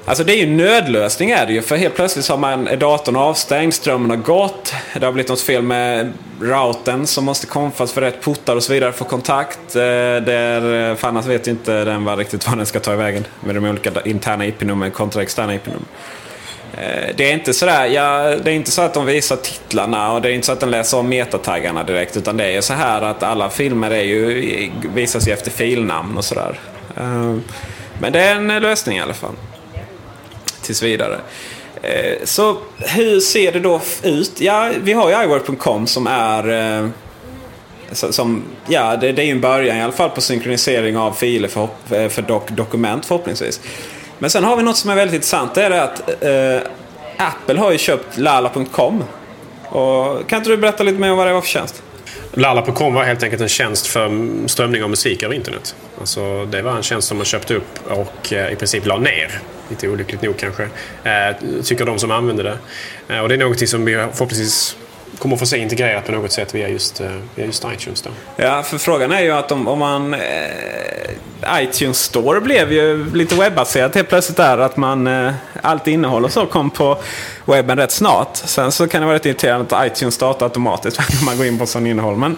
Alltså det är ju nödlösning är det ju. För helt plötsligt så har man är datorn avstängd, strömmen har gått. Det har blivit något fel med routern som måste konfas för rätt portar och så vidare för kontakt. Eh, där, eh, för annars alltså, vet inte den var riktigt vad den ska ta i vägen med de olika interna IP-numren kontra externa IP-nummer. Eh, det är, inte sådär, ja, det är inte så att de visar titlarna och det är inte så att den läser om metataggarna direkt. Utan det är ju så här att alla filmer är ju, visas ju efter filnamn och sådär. Men det är en lösning i alla fall tills vidare. Eh, så hur ser det då ut? Ja, vi har ju iWork.com som är... Eh, som, ja, det, det är ju en början i alla fall på synkronisering av filer för, eh, för dok, dokument förhoppningsvis. Men sen har vi något som är väldigt intressant. Det är det att eh, Apple har ju köpt Lala.com. Och, kan inte du berätta lite mer om vad det var för tjänst? Lalla.com var helt enkelt en tjänst för strömning av musik över internet. Alltså, det var en tjänst som man köpte upp och eh, i princip la ner. Lite olyckligt nog kanske. Eh, tycker de som använder det. Eh, och det är något som vi förhoppningsvis kommer att få se integrerat på något sätt via just, eh, via just iTunes. Då. Ja, för frågan är ju att om, om man... Eh, iTunes Store blev ju lite webbaserat helt plötsligt där. Att man... Eh, allt innehåll och så kom på webben rätt snart. Sen så kan det vara lite irriterande att iTunes startar automatiskt när man går in på sån innehåll. Men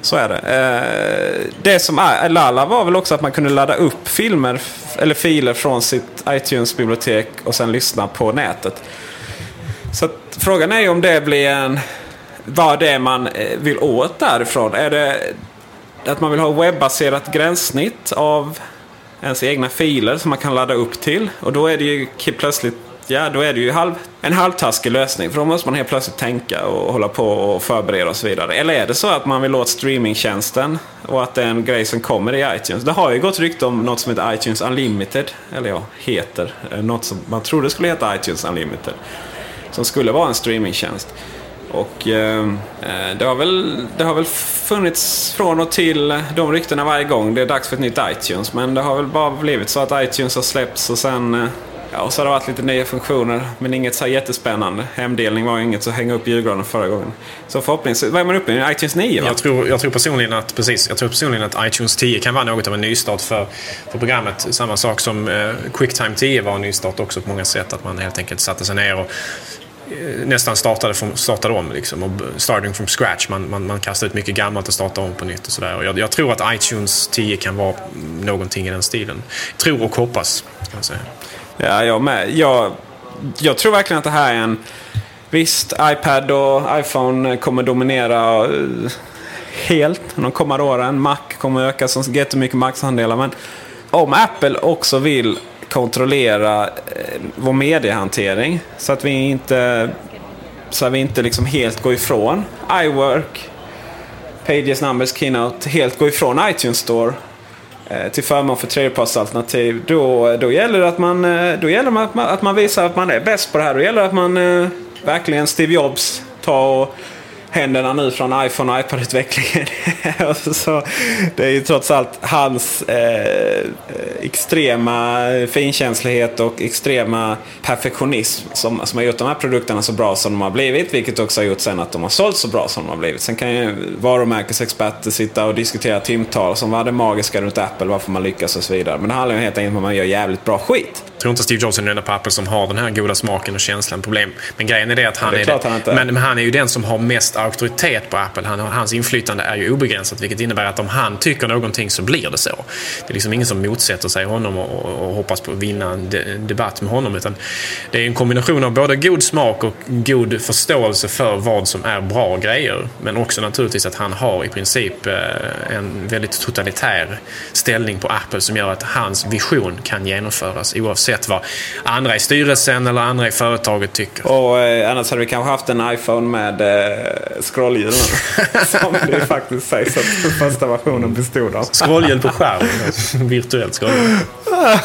så är det. Eh, det som är, Lala var väl också att man kunde ladda upp filmer eller filer från sitt iTunes-bibliotek och sen lyssna på nätet. Så att, frågan är ju om det blir en... Vad det är man eh, vill åt därifrån. Är det att man vill ha webbaserat gränssnitt av ens egna filer som man kan ladda upp till. Och då är det ju plötsligt Ja, då är det ju halv, en halvtaskig lösning. För då måste man helt plötsligt tänka och hålla på och förbereda och så vidare. Eller är det så att man vill åt streamingtjänsten och att det är en grej som kommer i iTunes. Det har ju gått rykte om något som heter iTunes Unlimited. Eller ja, heter. Eh, något som man trodde skulle heta iTunes Unlimited. Som skulle vara en streamingtjänst. Och ehm, eh, det, har väl, det har väl funnits från och till de ryktena varje gång det är dags för ett nytt iTunes. Men det har väl bara blivit så att iTunes har släppts och sen eh, Ja, och så har det varit lite nya funktioner, men inget så här jättespännande. Hemdelning var ju inget så hänga upp julgranen förra gången. Så förhoppningsvis, vad är man uppe i? iTunes 9 va? Jag tror, jag tror personligen att precis, jag tror personligen att iTunes 10 kan vara något av en nystart för, för programmet. Samma sak som eh, Quicktime 10 var en nystart också på många sätt. Att man helt enkelt satte sig ner och Eh, nästan startade, från, startade om. Liksom, och starting from scratch. Man, man, man kastar ut mycket gammalt och startar om på nytt. Och så där. Och jag, jag tror att iTunes 10 kan vara någonting i den stilen. Tror och hoppas. Kan man säga. Ja, jag med. Jag, jag tror verkligen att det här är en... Visst, iPad och iPhone kommer dominera eh, helt de kommande åren. Mac kommer öka som jättemycket marknadsandelar. Men om Apple också vill kontrollera eh, vår mediehantering så att vi inte, så att vi inte liksom helt går ifrån iWork, Pages, Numbers, Keynote, helt går ifrån iTunes Store eh, till förmån för tredjepartsalternativ. Då, då gäller det att man, eh, då gäller det att man, att man visar att man är bäst på det här. Då gäller det att man eh, verkligen Steve Jobs tar och händerna nu från iPhone och iPad-utvecklingen. Så, det är ju trots allt hans eh, extrema finkänslighet och extrema perfektionism som, som har gjort de här produkterna så bra som de har blivit. Vilket också har gjort sen att de har sålt så bra som de har blivit. Sen kan ju varumärkesexperter sitta och diskutera timtal som var det magiska runt Apple, varför man lyckas och så vidare. Men det handlar ju helt enkelt om att man gör jävligt bra skit. Tror inte Steve Jobs är den enda på Apple som har den här goda smaken och känslan. Problem. Men grejen är det att han, det är är, det. han. Men, men han är ju den som har mest auktoritet på Apple. Han, hans inflytande är ju obegränsat vilket innebär att om han tycker någonting så blir det så. Det är liksom ingen som motsätter sig honom och, och, och hoppas på att vinna en de, debatt med honom. Utan det är en kombination av både god smak och god förståelse för vad som är bra grejer. Men också naturligtvis att han har i princip eh, en väldigt totalitär ställning på Apple som gör att hans vision kan genomföras oavsett vad andra i styrelsen eller andra i företaget tycker. Och eh, annars hade vi kanske haft en iPhone med eh, scrollhjulen. som det faktiskt sägs att den första versionen bestod av. Scrollhjul på skärmen. Virtuellt scrollhjul.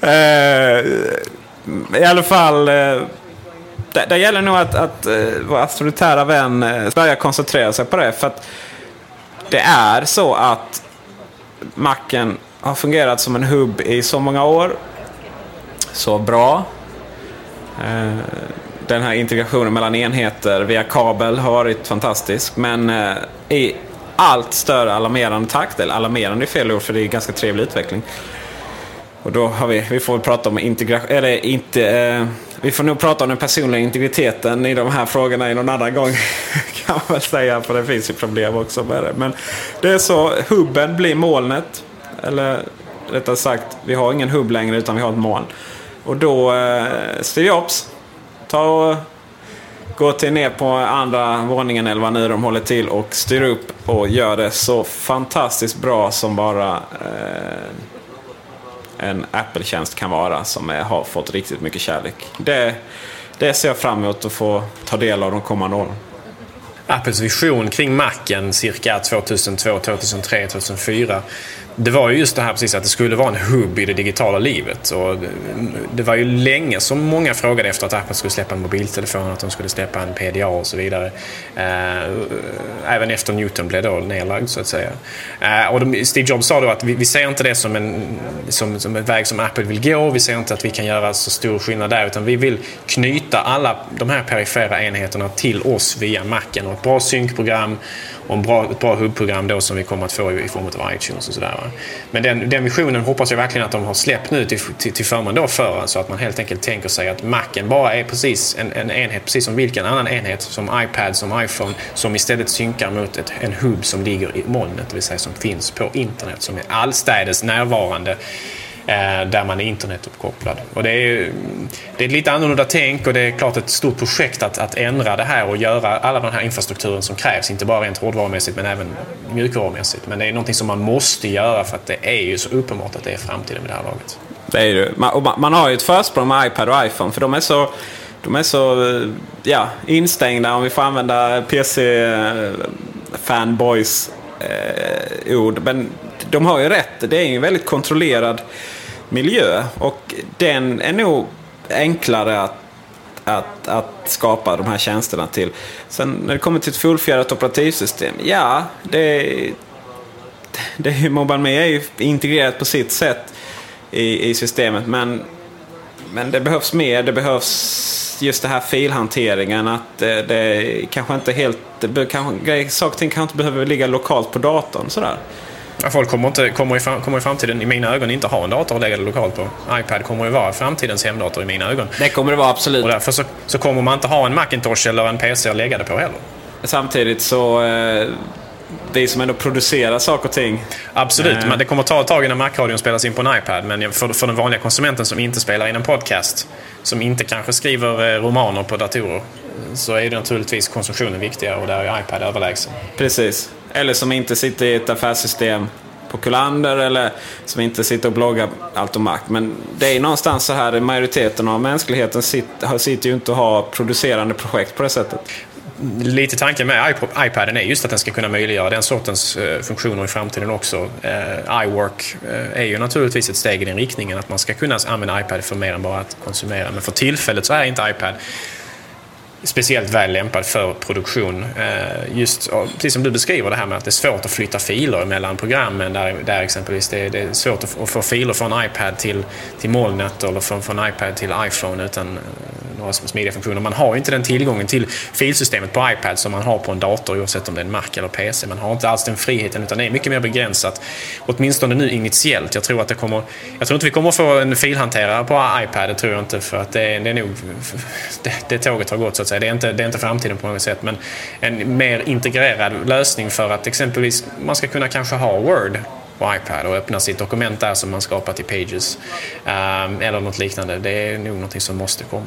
Eh, I alla fall. Eh, det, det gäller nog att, att eh, vår auktoritära vän börjar koncentrera sig på det. För att det är så att Macen har fungerat som en hubb i så många år. Så bra. Eh, den här integrationen mellan enheter via kabel har varit fantastisk. Men eh, i allt större alarmerande takt, eller alarmerande är fel ord för det är en ganska trevlig utveckling. Och då har vi, vi får prata om integration, eller inte, eh, vi får nog prata om den personliga integriteten i de här frågorna i någon annan gång. kan man väl säga, för det finns ju problem också med det. Men det är så, hubben blir molnet. Eller rättare sagt, vi har ingen hubb längre utan vi har ett moln. Och då, eh, Steve Jobs, ta och gå till ner på andra våningen eller vad nu de håller till och styr upp och gör det så fantastiskt bra som bara eh, en Apple-tjänst kan vara som är, har fått riktigt mycket kärlek. Det, det ser jag fram emot att få ta del av de kommande åren. Apples vision kring Macen cirka 2002, 2003, 2004 det var ju just det här precis att det skulle vara en hubb i det digitala livet. Och det var ju länge som många frågade efter att Apple skulle släppa en mobiltelefon, att de skulle släppa en PDA och så vidare. Eh, även efter Newton blev då nedlagd så att säga. Eh, och Steve Jobs sa då att vi, ser inte det som en, som, som en väg som Apple vill gå. Vi ser inte att vi kan göra så stor skillnad där utan vi vill knyta alla de här perifera enheterna till oss via Macen och ett bra synkprogram och en bra, ett bra hubbprogram då som vi kommer att få i form av iTunes och sådär. Men den, den visionen hoppas jag verkligen att de har släppt nu till, till, till förmån då för så att man helt enkelt tänker sig att Macen bara är precis en, en enhet precis som vilken annan enhet som iPad, som iPhone som istället synkar mot ett, en hubb som ligger i molnet, det vill säga som finns på internet, som är allstädes närvarande Eh, där man är internetuppkopplad. Och det, är, det är ett lite annorlunda tänk och det är klart ett stort projekt att, att ändra det här och göra alla den här infrastrukturen som krävs. Inte bara rent hårdvarumässigt men även mjukvarumässigt. Men det är någonting som man måste göra för att det är ju så uppenbart att det är framtiden med det här laget. Det är det. Man, man har ju ett försprång med iPad och iPhone för de är så de är så eh, ja, instängda, om vi får använda PC-fanboys eh, ord. Men de har ju rätt. Det är ju en väldigt kontrollerad miljö. Och den är nog enklare att, att, att skapa de här tjänsterna till. Sen när det kommer till ett fullfjädrat operativsystem. Ja, det är, det är, Mobile Me är ju integrerat på sitt sätt i, i systemet. Men, men det behövs mer. Det behövs just det här filhanteringen. Att eh, det, det kanske inte helt... Det, kanske, saker och ting kanske inte behöver ligga lokalt på datorn. Sådär. Folk kommer, inte, kommer, i, kommer i framtiden i mina ögon inte ha en dator att lägga det lokalt på. iPad kommer att vara framtidens hemdator i mina ögon. Det kommer det vara, absolut. Och därför så, så kommer man inte ha en Macintosh eller en PC att lägga det på heller. Samtidigt så... Eh, vi som ändå producerar saker och ting. Absolut, eh. men det kommer ta ett tag innan Mac-radion spelas in på en iPad. Men för, för den vanliga konsumenten som inte spelar in en podcast, som inte kanske skriver eh, romaner på datorer, så är det naturligtvis konsumtionen viktigare och där är iPad överlägsen. Precis. Eller som inte sitter i ett affärssystem på Kullander eller som inte sitter och bloggar allt om makt. Men det är någonstans så här, majoriteten av mänskligheten sitter, sitter ju inte och har producerande projekt på det sättet. Lite tanken med iPaden är just att den ska kunna möjliggöra den sortens eh, funktioner i framtiden också. Eh, iWork eh, är ju naturligtvis ett steg i den riktningen att man ska kunna använda iPad för mer än bara att konsumera. Men för tillfället så är inte iPad speciellt väl lämpad för produktion. Eh, just precis som du beskriver det här med att det är svårt att flytta filer mellan programmen. Där, där exempelvis det, det är svårt att få filer från iPad till, till molnet eller från, från iPad till iPhone utan några smidiga funktioner. Man har inte den tillgången till filsystemet på iPad som man har på en dator oavsett om det är en Mac eller PC. Man har inte alls den friheten utan det är mycket mer begränsat. Åtminstone nu initiellt. Jag tror att det kommer... Jag tror inte vi kommer få en filhanterare på iPad, det tror jag inte för att det, det är nog... Det, det tåget har gått så att säga. Det är, inte, det är inte framtiden på något sätt men en mer integrerad lösning för att exempelvis man ska kunna kanske ha Word på iPad och öppna sitt dokument där som man skapat i Pages. Um, eller något liknande. Det är nog något som måste komma.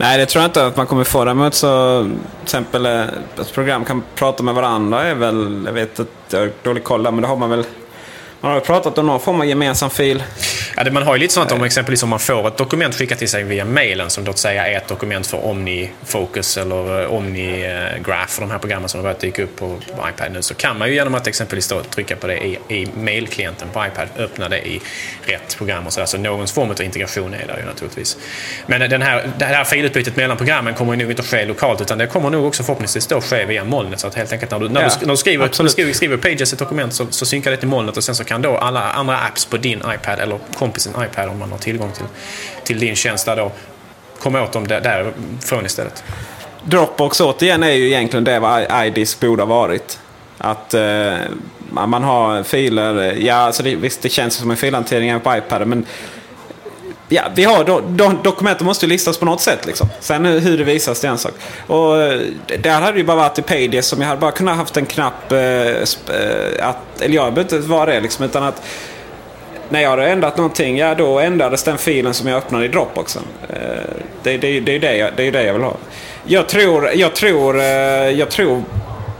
Nej, det tror jag inte att man kommer få. Däremot så, till exempel eh, ett program kan prata med varandra är väl, jag vet att jag har dålig koll där, men det har man väl man har pratat om någon form av gemensam fil. Ja, det, man har ju lite sånt om exempelvis om man får ett dokument skickat till sig via mailen som låt säga är ett dokument för OmniFocus eller eh, OmniGraph, de här programmen som har börjat dyka upp på, på iPad nu, så kan man ju genom att exempelvis då trycka på det i, i mailklienten på iPad öppna det i rätt program och sådär. Så någon form av integration är där ju naturligtvis. Men den här, det här filutbytet mellan programmen kommer ju nog inte att ske lokalt utan det kommer nog också förhoppningsvis då ske via molnet. Så att helt enkelt när du, när ja, du, när du skriver, du skriver, skriver Pages ett dokument så, så synkar det till molnet och sen så kan då alla andra apps på din iPad eller kompisen iPad om man har tillgång till, till din tjänst där då Kom åt dem där- därifrån istället. Dropbox återigen är ju egentligen det vad iDisk borde ha varit. Att eh, man har filer, ja alltså det, visst det känns som en filhantering även på iPad men Ja, vi har do, do, dokumenten måste ju listas på något sätt. Liksom. Sen hur det visas det är en sak. Och eh, där hade det ju bara varit i Pages som jag hade bara kunnat haft en knapp. Eh, eh, att, eller jag behöver inte vara det liksom. Utan att när jag hade ändrat någonting, ja då ändrades den filen som jag öppnade i Dropboxen. Eh, det, det, det, är det, jag, det är det jag vill ha. Jag tror, jag tror, eh, jag tror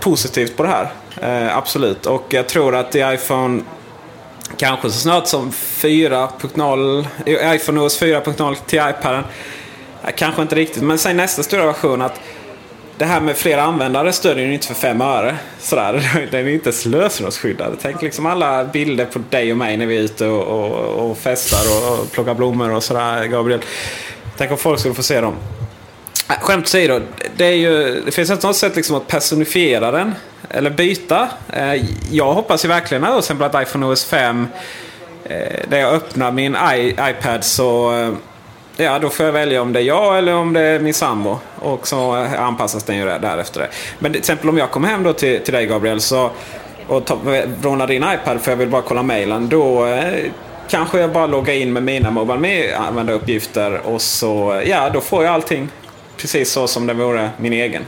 positivt på det här. Eh, absolut. Och jag tror att i iPhone kanske så snart som 4.0, iPhone OS 4.0 till iPaden. Kanske inte riktigt, men sen nästa stora version att det här med flera användare stödjer ju inte för fem öre. Sådär. Den är inte lösenordsskyddad. Tänk liksom alla bilder på dig och mig när vi är ute och, och, och festar och, och plockar blommor och sådär, Gabriel. Tänk om folk skulle få se dem. Äh, skämt åsido, det, är ju, det finns inte något sätt liksom att personifiera den. Eller byta. Äh, jag hoppas ju verkligen att till exempel att iPhone OS 5 äh, där jag öppnar min iPad så Ja, då får jag välja om det är jag eller om det är min sambo. Och så anpassas den ju därefter. det. Men till exempel om jag kommer hem då till, till dig Gabriel så, och rånar din iPad för jag vill bara kolla mejlen. Då eh, kanske jag bara loggar in med mina Mobile Me-användaruppgifter och så, ja då får jag allting precis så som det vore min egen.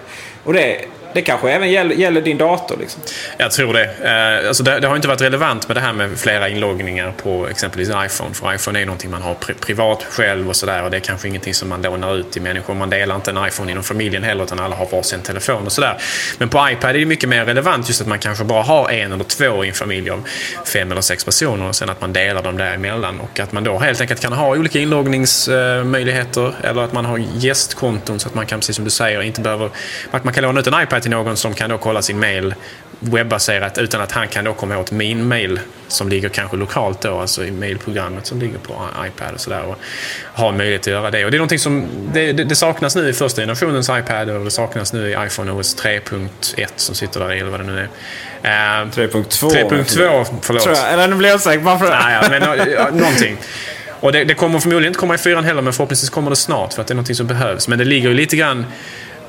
Och det, det kanske även gäller, gäller din dator liksom. Jag tror det. Eh, alltså det. Det har inte varit relevant med det här med flera inloggningar på exempelvis iPhone. För iPhone är någonting man har pri privat själv och sådär. Och det är kanske ingenting som man lånar ut till människor. Man delar inte en iPhone inom familjen heller utan alla har varsin telefon och sådär. Men på iPad är det mycket mer relevant just att man kanske bara har en eller två i en familj av fem eller sex personer och sen att man delar dem däremellan. Och att man då helt enkelt kan ha olika inloggningsmöjligheter eller att man har gästkonton så att man kan, precis som du säger, inte behöver... Att man kan låna ut en iPad till någon som kan då kolla sin mail webbaserat utan att han kan då komma åt min mail som ligger kanske lokalt då, alltså i mailprogrammet som ligger på iPad och sådär. Och ha möjlighet att göra det. Och det är någonting som det, det, det saknas nu i första generationens iPad och det saknas nu i iPhone OS 3.1 som sitter där i, eller vad det nu är. Eh, 3.2. 3.2, förlåt. Tror jag. Eller nu blir jag osäker. Varför? Nej, ja, men, någonting. Och det, det kommer förmodligen inte komma i fyran heller, men förhoppningsvis kommer det snart för att det är någonting som behövs. Men det ligger ju lite grann...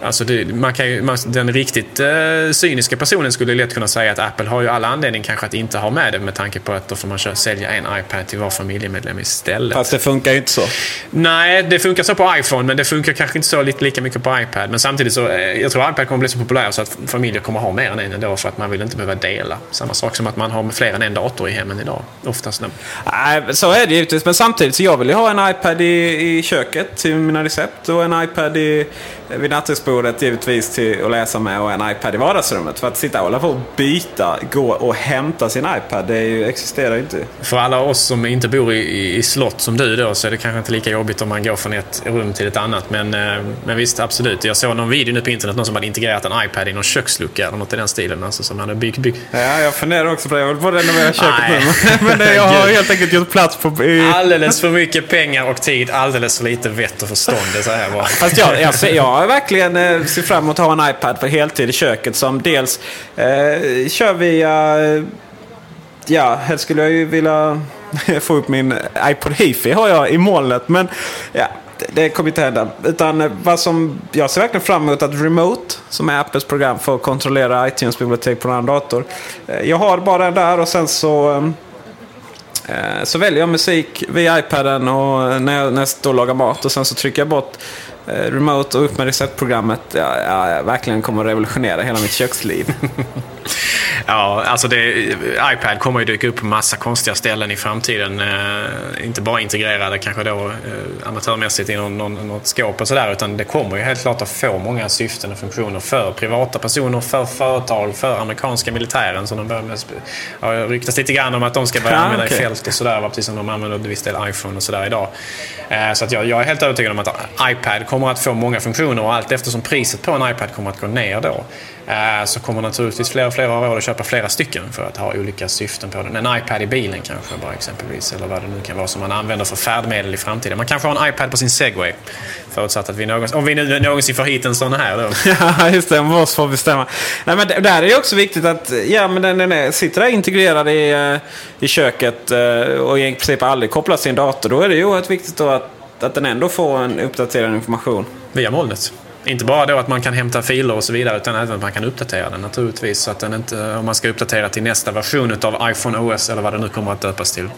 Alltså det, man kan ju, man, den riktigt eh, cyniska personen skulle lätt kunna säga att Apple har ju alla anledning kanske att inte ha med det med tanke på att då får man köra, sälja en iPad till var familjemedlem istället. Fast det funkar ju inte så. Nej, det funkar så på iPhone, men det funkar kanske inte så lite, lika mycket på iPad. Men samtidigt så, eh, jag tror iPad kommer bli så populär så att familjer kommer ha mer än en ändå för att man vill inte behöva dela. Samma sak som att man har fler än en dator i hemmen idag. Oftast. Nej, så är det givetvis. Men samtidigt så jag vill ju ha en iPad i, i köket till mina recept och en iPad i, vid nattduksbordet givetvis till att läsa med och en iPad i vardagsrummet. För att sitta och hålla på och byta, gå och hämta sin iPad, det ju, existerar ju inte. För alla oss som inte bor i, i, slott som du då så är det kanske inte lika jobbigt om man går från ett rum till ett annat. Men, eh, men visst, absolut. Jag såg någon video nu på internet, någon som hade integrerat en iPad i någon kökslucka eller något i den stilen. Alltså som hade byggt... byggt. Ja, jag funderar också på det. Jag vill på renovera köket nu. Men det, jag har helt enkelt gjort plats på... Alldeles för mycket pengar och tid, alldeles för lite vett och förstånd. Det så här bara. Fast jag, jag, ser, jag verkligen eh, ser fram emot att ha en iPad för heltid i köket som dels eh, kör via... Eh, ja, helst skulle jag ju vilja få upp min iPod Hifi har jag i molnet. Men ja, det, det kommer inte hända. Utan eh, vad som jag ser verkligen fram emot att Remote, som är Apples program för att kontrollera iTunes-bibliotek på en annan dator. Eh, jag har bara den där och sen så... Eh, eh, Så väljer jag musik via iPaden och när jag, när jag står och lagar mat och sen så trycker jag bort remote och upp med receptprogrammet. Ja, ja, verkligen kommer att revolutionera hela mitt köksliv. Ja, alltså det, iPad kommer ju dyka upp på massa konstiga ställen i framtiden. Eh, inte bara integrerade kanske då eh, amatörmässigt i någon, någon, något skåp och sådär. Utan det kommer ju helt klart att få många syften och funktioner för privata personer, för företag, för amerikanska militären. Så de börjar med, ja, ryktas lite grann om att de ska börja Ja, använda okej. i fält och sådär. Precis som de använder till viss del iPhone och sådär idag. Eh, så att jag, jag är helt övertygad om att iPad kommer kommer att få många funktioner och allt eftersom priset på en iPad kommer att gå ner då. Eh, så kommer naturligtvis fler och fler ha råd att köpa flera stycken för att ha olika syften på den. En iPad i bilen kanske bara exempelvis. Eller vad det nu kan vara som man använder för färdmedel i framtiden. Man kanske har en iPad på sin Segway. Förutsatt att vi någonsin, om vi nu någonsin får hit en sån här då. ja, just det. Om oss får bestämma. Nej, men det- där är det också viktigt att ja, men den, den är, sitter där integrerad i, eh, i köket eh, och i princip aldrig kopplas till en dator. Då är det ju oerhört viktigt då att att, att den ändå får en uppdaterad information? Via molnet. Inte bara då att man kan hämta filer och så vidare utan även att man kan uppdatera den naturligtvis. Så att den inte, om man ska uppdatera till nästa version av iPhone OS eller vad det nu kommer att döpas till.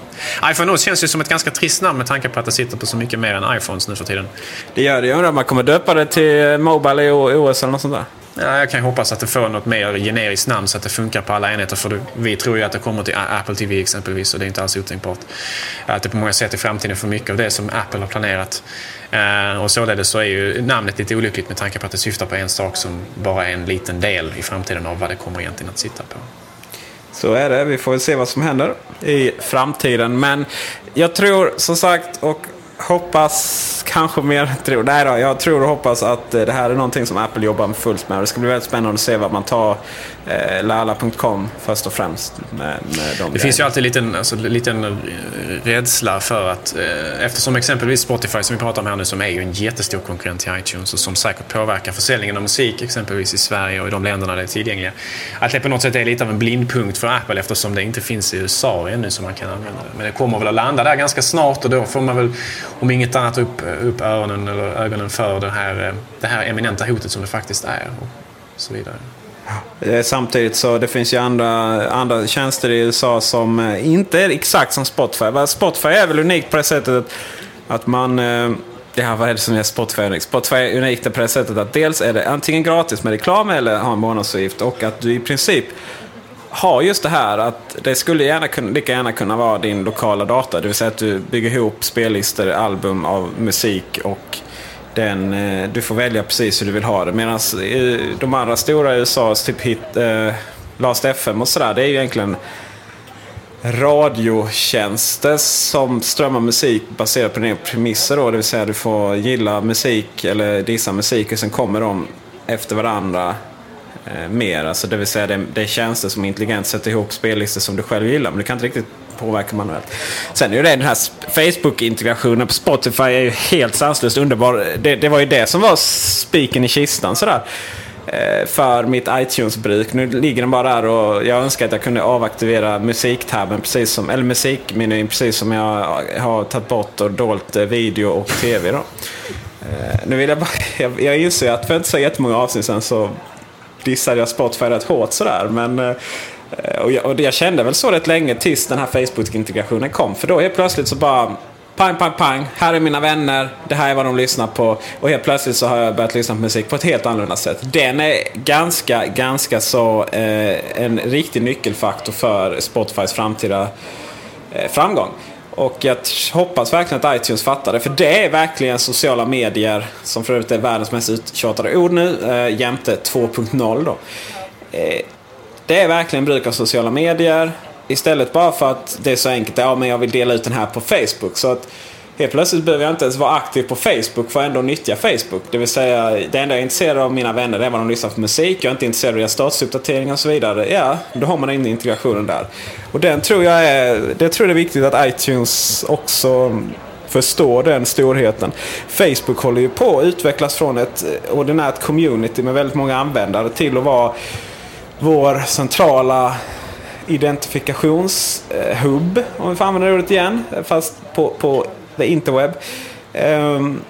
iPhone OS känns ju som ett ganska trist namn med tanke på att det sitter på så mycket mer än iPhones nu för tiden. Det gör det. Jag undrar om man kommer döpa det till Mobile OS eller något sånt där? Ja, jag kan hoppas att det får något mer generiskt namn så att det funkar på alla enheter. För vi tror ju att det kommer till Apple TV exempelvis och det är inte alls otänkbart. Att det på många sätt i framtiden får mycket av det som Apple har planerat. Eh, och således så är ju namnet lite olyckligt med tanke på att det syftar på en sak som bara är en liten del i framtiden av vad det kommer egentligen att sitta på. Så är det. Vi får väl se vad som händer i framtiden. Men jag tror som sagt och hoppas kanske mer tror. Nej då, jag tror och hoppas att eh, det här är någonting som Apple jobbar med fullt med. Det ska bli väldigt spännande att se vad man tar eh, lala.com först och främst. Med, med de det grejerna. finns ju alltid en liten, alltså, liten rädsla för att eh, eftersom exempelvis Spotify som vi pratar om här nu som är ju en jättestor konkurrent till iTunes och som säkert påverkar försäljningen av musik exempelvis i Sverige och i de länderna där det är tillgängliga. Att det på något sätt är lite av en blindpunkt för Apple eftersom det inte finns i USA ännu som man kan använda det. Men det kommer väl att landa där ganska snart och då får man väl om inget annat upp, upp öronen eller ögonen för det här, eh, det här eminenta hotet som det faktiskt är. Och så vidare. Eh, samtidigt så det finns ju andra, andra tjänster i USA som eh, inte är exakt som Spotify. Spotify är väl unikt på det sättet att, att man... Eh, ja, vad är det som är Spotify unikt? Spotify är unikt på det sättet att dels är det antingen gratis med reklam eller har en månadsavgift. Och att du i princip har just det här att det skulle gärna kunna, lika gärna kunna vara din lokala data. Det vill säga att du bygger ihop spellistor, album av musik och den, eh, du får välja precis hur du vill ha det. Medan eh, de andra stora i USA, typ Hit, eh, Last FM och sådär, det är ju egentligen radiotjänster som strömmar musik baserat på dina premisser. Då, det vill säga du får gilla musik eller dissa musik och sen kommer de efter varandra eh, mer. Alltså, det vill säga det, det är tjänster som intelligent sätter ihop spellistor som du själv gillar. Men du kan inte riktigt påverka manuellt. Sen är ju det den här Facebook-integrationen på Spotify är ju helt sanslöst underbar. Det, det var ju det som var spiken i kistan sådär. Eh, för mitt iTunes-bruk. Nu ligger den bara där och jag önskar att jag kunde avaktivera musiktabben precis som, eller musikmenyn precis som jag har tagit bort och dolt eh, video och tv. Då. Eh, nu vill jag bara, jag, jag inser att för inte så jättemånga avsnitt sen så dissade jag Spotify rätt hårt sådär. Men, eh, Eh, och, jag, och jag kände väl så rätt länge tills den här Facebook-integrationen kom. För då helt plötsligt så bara pang, pang, pang. Här är mina vänner. Det här är vad de lyssnar på. Och helt plötsligt så har jag börjat lyssna på musik på ett helt annorlunda sätt. Den är ganska, ganska så eh, en riktig nyckelfaktor för Spotifys framtida eh, framgång. Och jag hoppas verkligen att iTunes fattar det. För det är verkligen sociala medier, som för övrigt är världens mest uttjatade ord nu, eh, jämte 2.0 då. Eh, det är verkligen bruk av sociala medier. Istället bara för att det är så enkelt. Ja, men jag vill dela ut den här på Facebook. Så att helt plötsligt behöver jag inte ens vara aktiv på Facebook för att ändå nyttja Facebook. Det vill säga, det enda jag är intresserad av mina vänner det är vad de lyssnar på musik. Jag är inte intresserad av deras statusuppdateringar och så vidare. Ja, då har man in integrationen där. Och den tror jag är, det tror jag är viktigt att iTunes också förstår den storheten. Facebook håller ju på att utvecklas från ett ordinärt community med väldigt många användare till att vara vår centrala identifikationshub, om vi får använda det ordet igen, fast på, på the interweb. Um,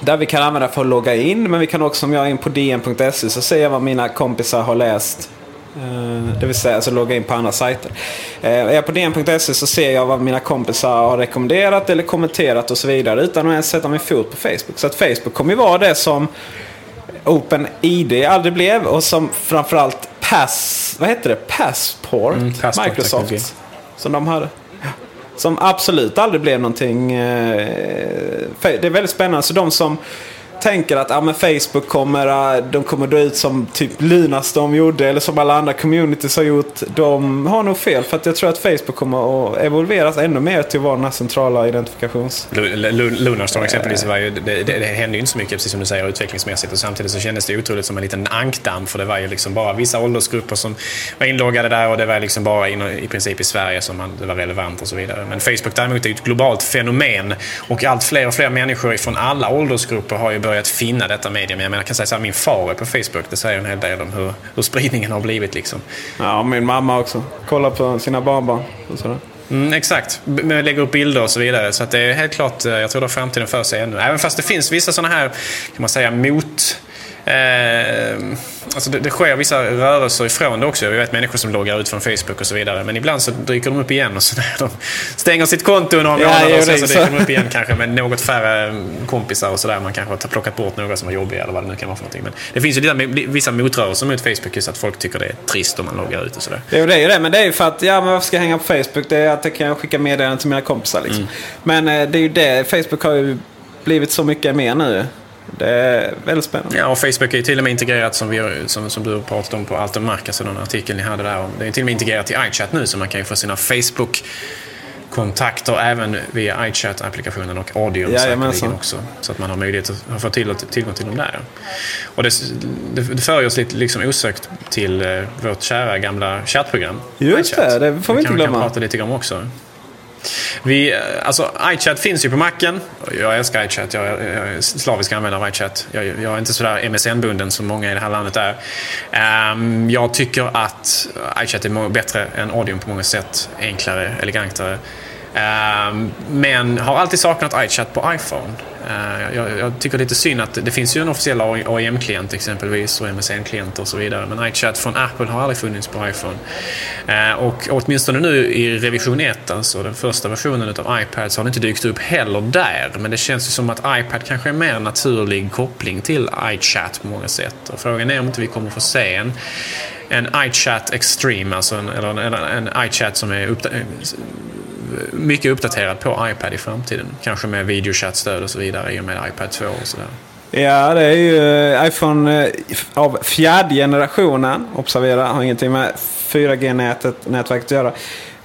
där vi kan använda för att logga in, men vi kan också, om jag är in på dn.se så ser jag vad mina kompisar har läst. Uh, Det vill säga alltså logga in på andra sajter. Uh, Är jag på dn.se så ser jag vad mina kompisar har rekommenderat eller kommenterat och så vidare utan att ens sätta min fot på Facebook. Så att Facebook kommer ju vara det som OpenID aldrig blev och som framförallt Pass, vad heter det? Passport, Mm, Passport Microsoft. teknologi. Som de hade. Som absolut aldrig blev någonting. Eh, det är väldigt spännande. Så de som tänker att ja, men Facebook kommer, äh, de kommer dö ut som typ Lunarstorm gjorde eller som alla andra communities har gjort. De har nog fel. För att jag tror att Facebook kommer att evolveras ännu mer till att vara den här centrala identifikations... Lunarstorm exempelvis var ju, det, det, det hände ju inte så mycket precis som du säger utvecklingsmässigt och samtidigt så kändes det otroligt som en liten ankdamm för det var ju liksom bara vissa åldersgrupper som var inloggade där och det var liksom bara in, i princip i Sverige som man, det var relevant och så vidare. Men Facebook däremot är ju ett globalt fenomen och allt fler och fler människor från alla åldersgrupper har ju börjat finna detta medium. Jag menar, jag kan säga så här, min far är på Facebook. Det säger en hel del om hur, hur spridningen har blivit liksom. Ja, min mamma också. Kolla på sina barnbarn. Och sådär. Mm, exakt, lägga upp bilder och så vidare. Så att det är helt klart, eh, jag tror det har framtiden för sig ännu. Även fast det finns vissa sådana här, kan man säga, mot... Eh, alltså det, det sker vissa rörelser ifrån det också. Jag vet människor som loggar ut från Facebook och så vidare. Men ibland så dyker de upp igen och så där. De stänger sitt konto några månader och sen så är dyker så. de upp igen kanske med något färre kompisar och sådär. Man kanske har plockat bort några som var jobbiga eller vad det nu kan vara för någonting. Men det finns ju vissa motrörelser mot Facebook just att folk tycker det är trist om man loggar ut och sådär. Jo, det är ju det. Men det är ju för att, ja men varför ska jag hänga på Facebook? Det är att jag kan skicka meddelanden till mina kompisar liksom. Men eh, det är ju det. Facebook har ju blivit så mycket mer nu. Det är väldigt spännande. Ja, och Facebook är ju till och med integrerat som, vi, som, som du pratat om på Allt om Mark, alltså den artikeln ni hade där. om- Det är till och med integrerat till iChat nu så man kan ju få sina Facebook-kontakter även via iChat-applikationen och audio Jajamensan. säkerligen också. Så att man har möjlighet att få till, tillgång till dem där. Och det, det, det för oss lite liksom osökt till eh, vårt kära gamla chattprogram. Just iChat. det, det får vi inte glömma. kan prata lite om också. Vi, alltså, iChat finns ju på macken. Jag älskar iChat. Jag, jag är slavisk användare av iChat. Jag, jag är inte sådär MSN-bunden som många i det här landet är. Um, jag tycker att iChat är bättre än Audion på många sätt. Enklare, elegantare. Um, men har alltid saknat iChat på iPhone. Eh, jag, jag tycker det är lite synd att det finns ju en officiell AIM-klient exempelvis och MSN-klienter och så vidare. Men iChat från Apple har aldrig funnits på iPhone. Eh, och åtminstone nu i revision 1, alltså den första versionen av iPad, så har det inte dykt upp heller där. Men det känns ju som att iPad kanske är en mer naturlig koppling till iChat på många sätt. Och frågan är om inte vi kommer få se en en iChat Extreme, alltså en, eller en, en, iChat som är mycket uppdaterad på iPad i framtiden. Kanske med videochatstöd och så vidare i och med iPad 2 och sådär. Ja, det är ju eh, iPhone eh, av fjärde generationen. Observera, har ingenting med 4G-nätet, nätverket att göra.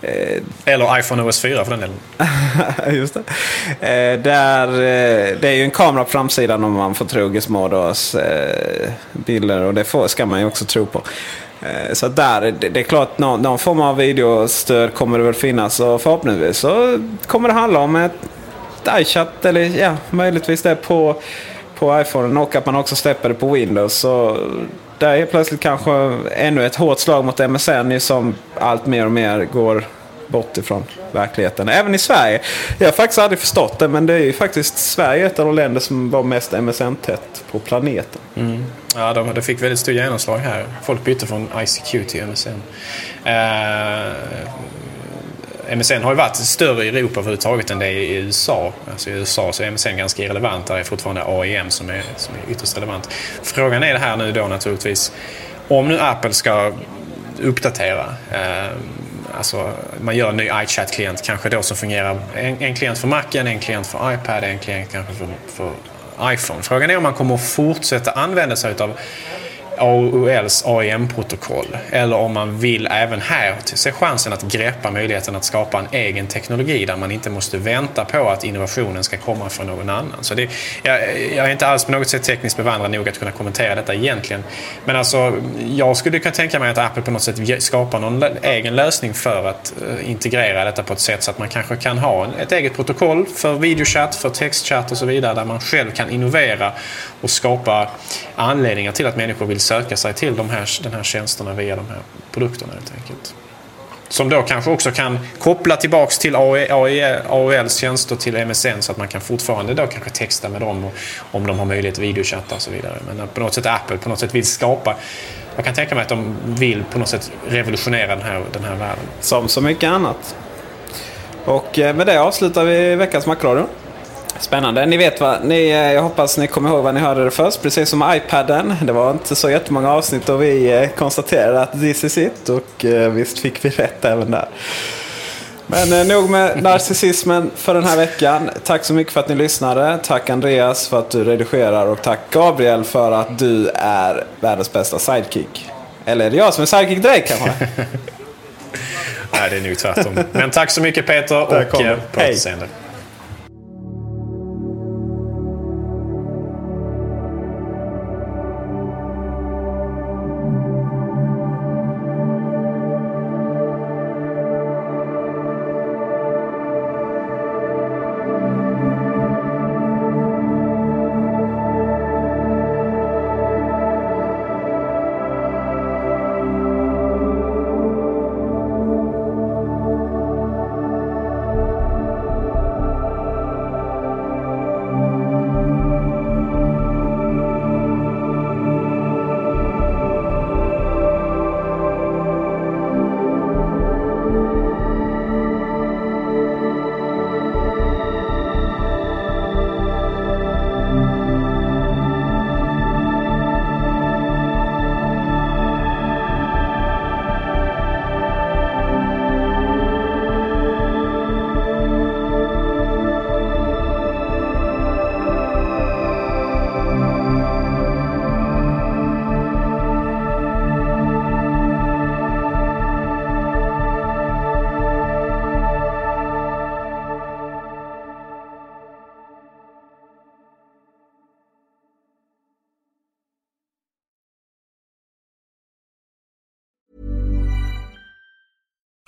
Eh, Eller iPhone OS 4 för den delen. Just det. Där, det är ju en kamera på framsidan om man får tro Gizmodos bilder. Och det ska man ju också tro på. Eh, så där, det, är klart någon, någon form av videostöd kommer det väl finnas. Och förhoppningsvis så kommer det handla om ett iChat eller ja, möjligtvis det på, på iPhone. Och att man också släpper det på Windows. Så där är plötsligt kanske ännu ett hårt slag mot MSN som allt mer och mer går bort ifrån verkligheten. Även i Sverige. Jag har faktiskt aldrig förstått det men det är ju faktiskt Sverige ett av de länder som var mest MSN-tätt på planeten. Mm. Ja, de, det fick väldigt stort genomslag här. Folk bytte från ICQ till MSN. Uh... Eh, MSN har ju varit större i Europa överhuvudtaget än det är i USA. Alltså I USA så är MSN ganska irrelevant. Där är fortfarande AIM som är, som är ytterst relevant. Frågan är det här nu då naturligtvis. Om nu Apple ska uppdatera eh, Alltså, man gör en ny iChat-klient kanske då som fungerar. En, en klient för Macen, en klient för iPad, en klient kanske för, för iPhone. Frågan är om man kommer att fortsätta använda sig av AOLs AIM-protokoll. Eller om man vill även här se chansen att greppa möjligheten att skapa en egen teknologi där man inte måste vänta på att innovationen ska komma från någon annan. Så det, jag, jag är inte alls på något sätt tekniskt bevandrad nog att kunna kommentera detta egentligen. Men alltså, jag skulle kunna tänka mig att Apple på något sätt skapar någon egen lösning för att eh, integrera detta på ett sätt så att man kanske kan ha ett eget protokoll för videochatt, för textchatt och så vidare där man själv kan innovera och skapa anledningar till att människor vill söka sig till de här, den här tjänsterna via de här produkterna helt enkelt. Som då kanske också kan koppla tillbaks till AOLs tjänster till MSN så att man kan fortfarande då kanske texta med dem och, om de har möjlighet att videochatta och så vidare. Men att på något sätt Apple på något sätt vill skapa jag kan tänka mig att de vill på något sätt revolutionera den här, den här världen. Som så mycket annat. Och eh, med det avslutar vi veckans Macradio. Spännande. Ni vet vad, ni, eh, jag hoppas ni kommer ihåg vad ni hörde det först. Precis som iPaden. Det var inte så jättemånga avsnitt och vi eh, konstaterade att this is it. Och eh, visst fick vi rätt även där. Men eh, nog med narcissismen för den här veckan. Tack så mycket för att ni lyssnade. Tack Andreas för att du redigerar och tack Gabriel för att du är världens bästa sidekick. Eller är det jag som är sidekick dig kanske? Nej, det är nog tvärtom. Men tack så mycket Peter och på återseende.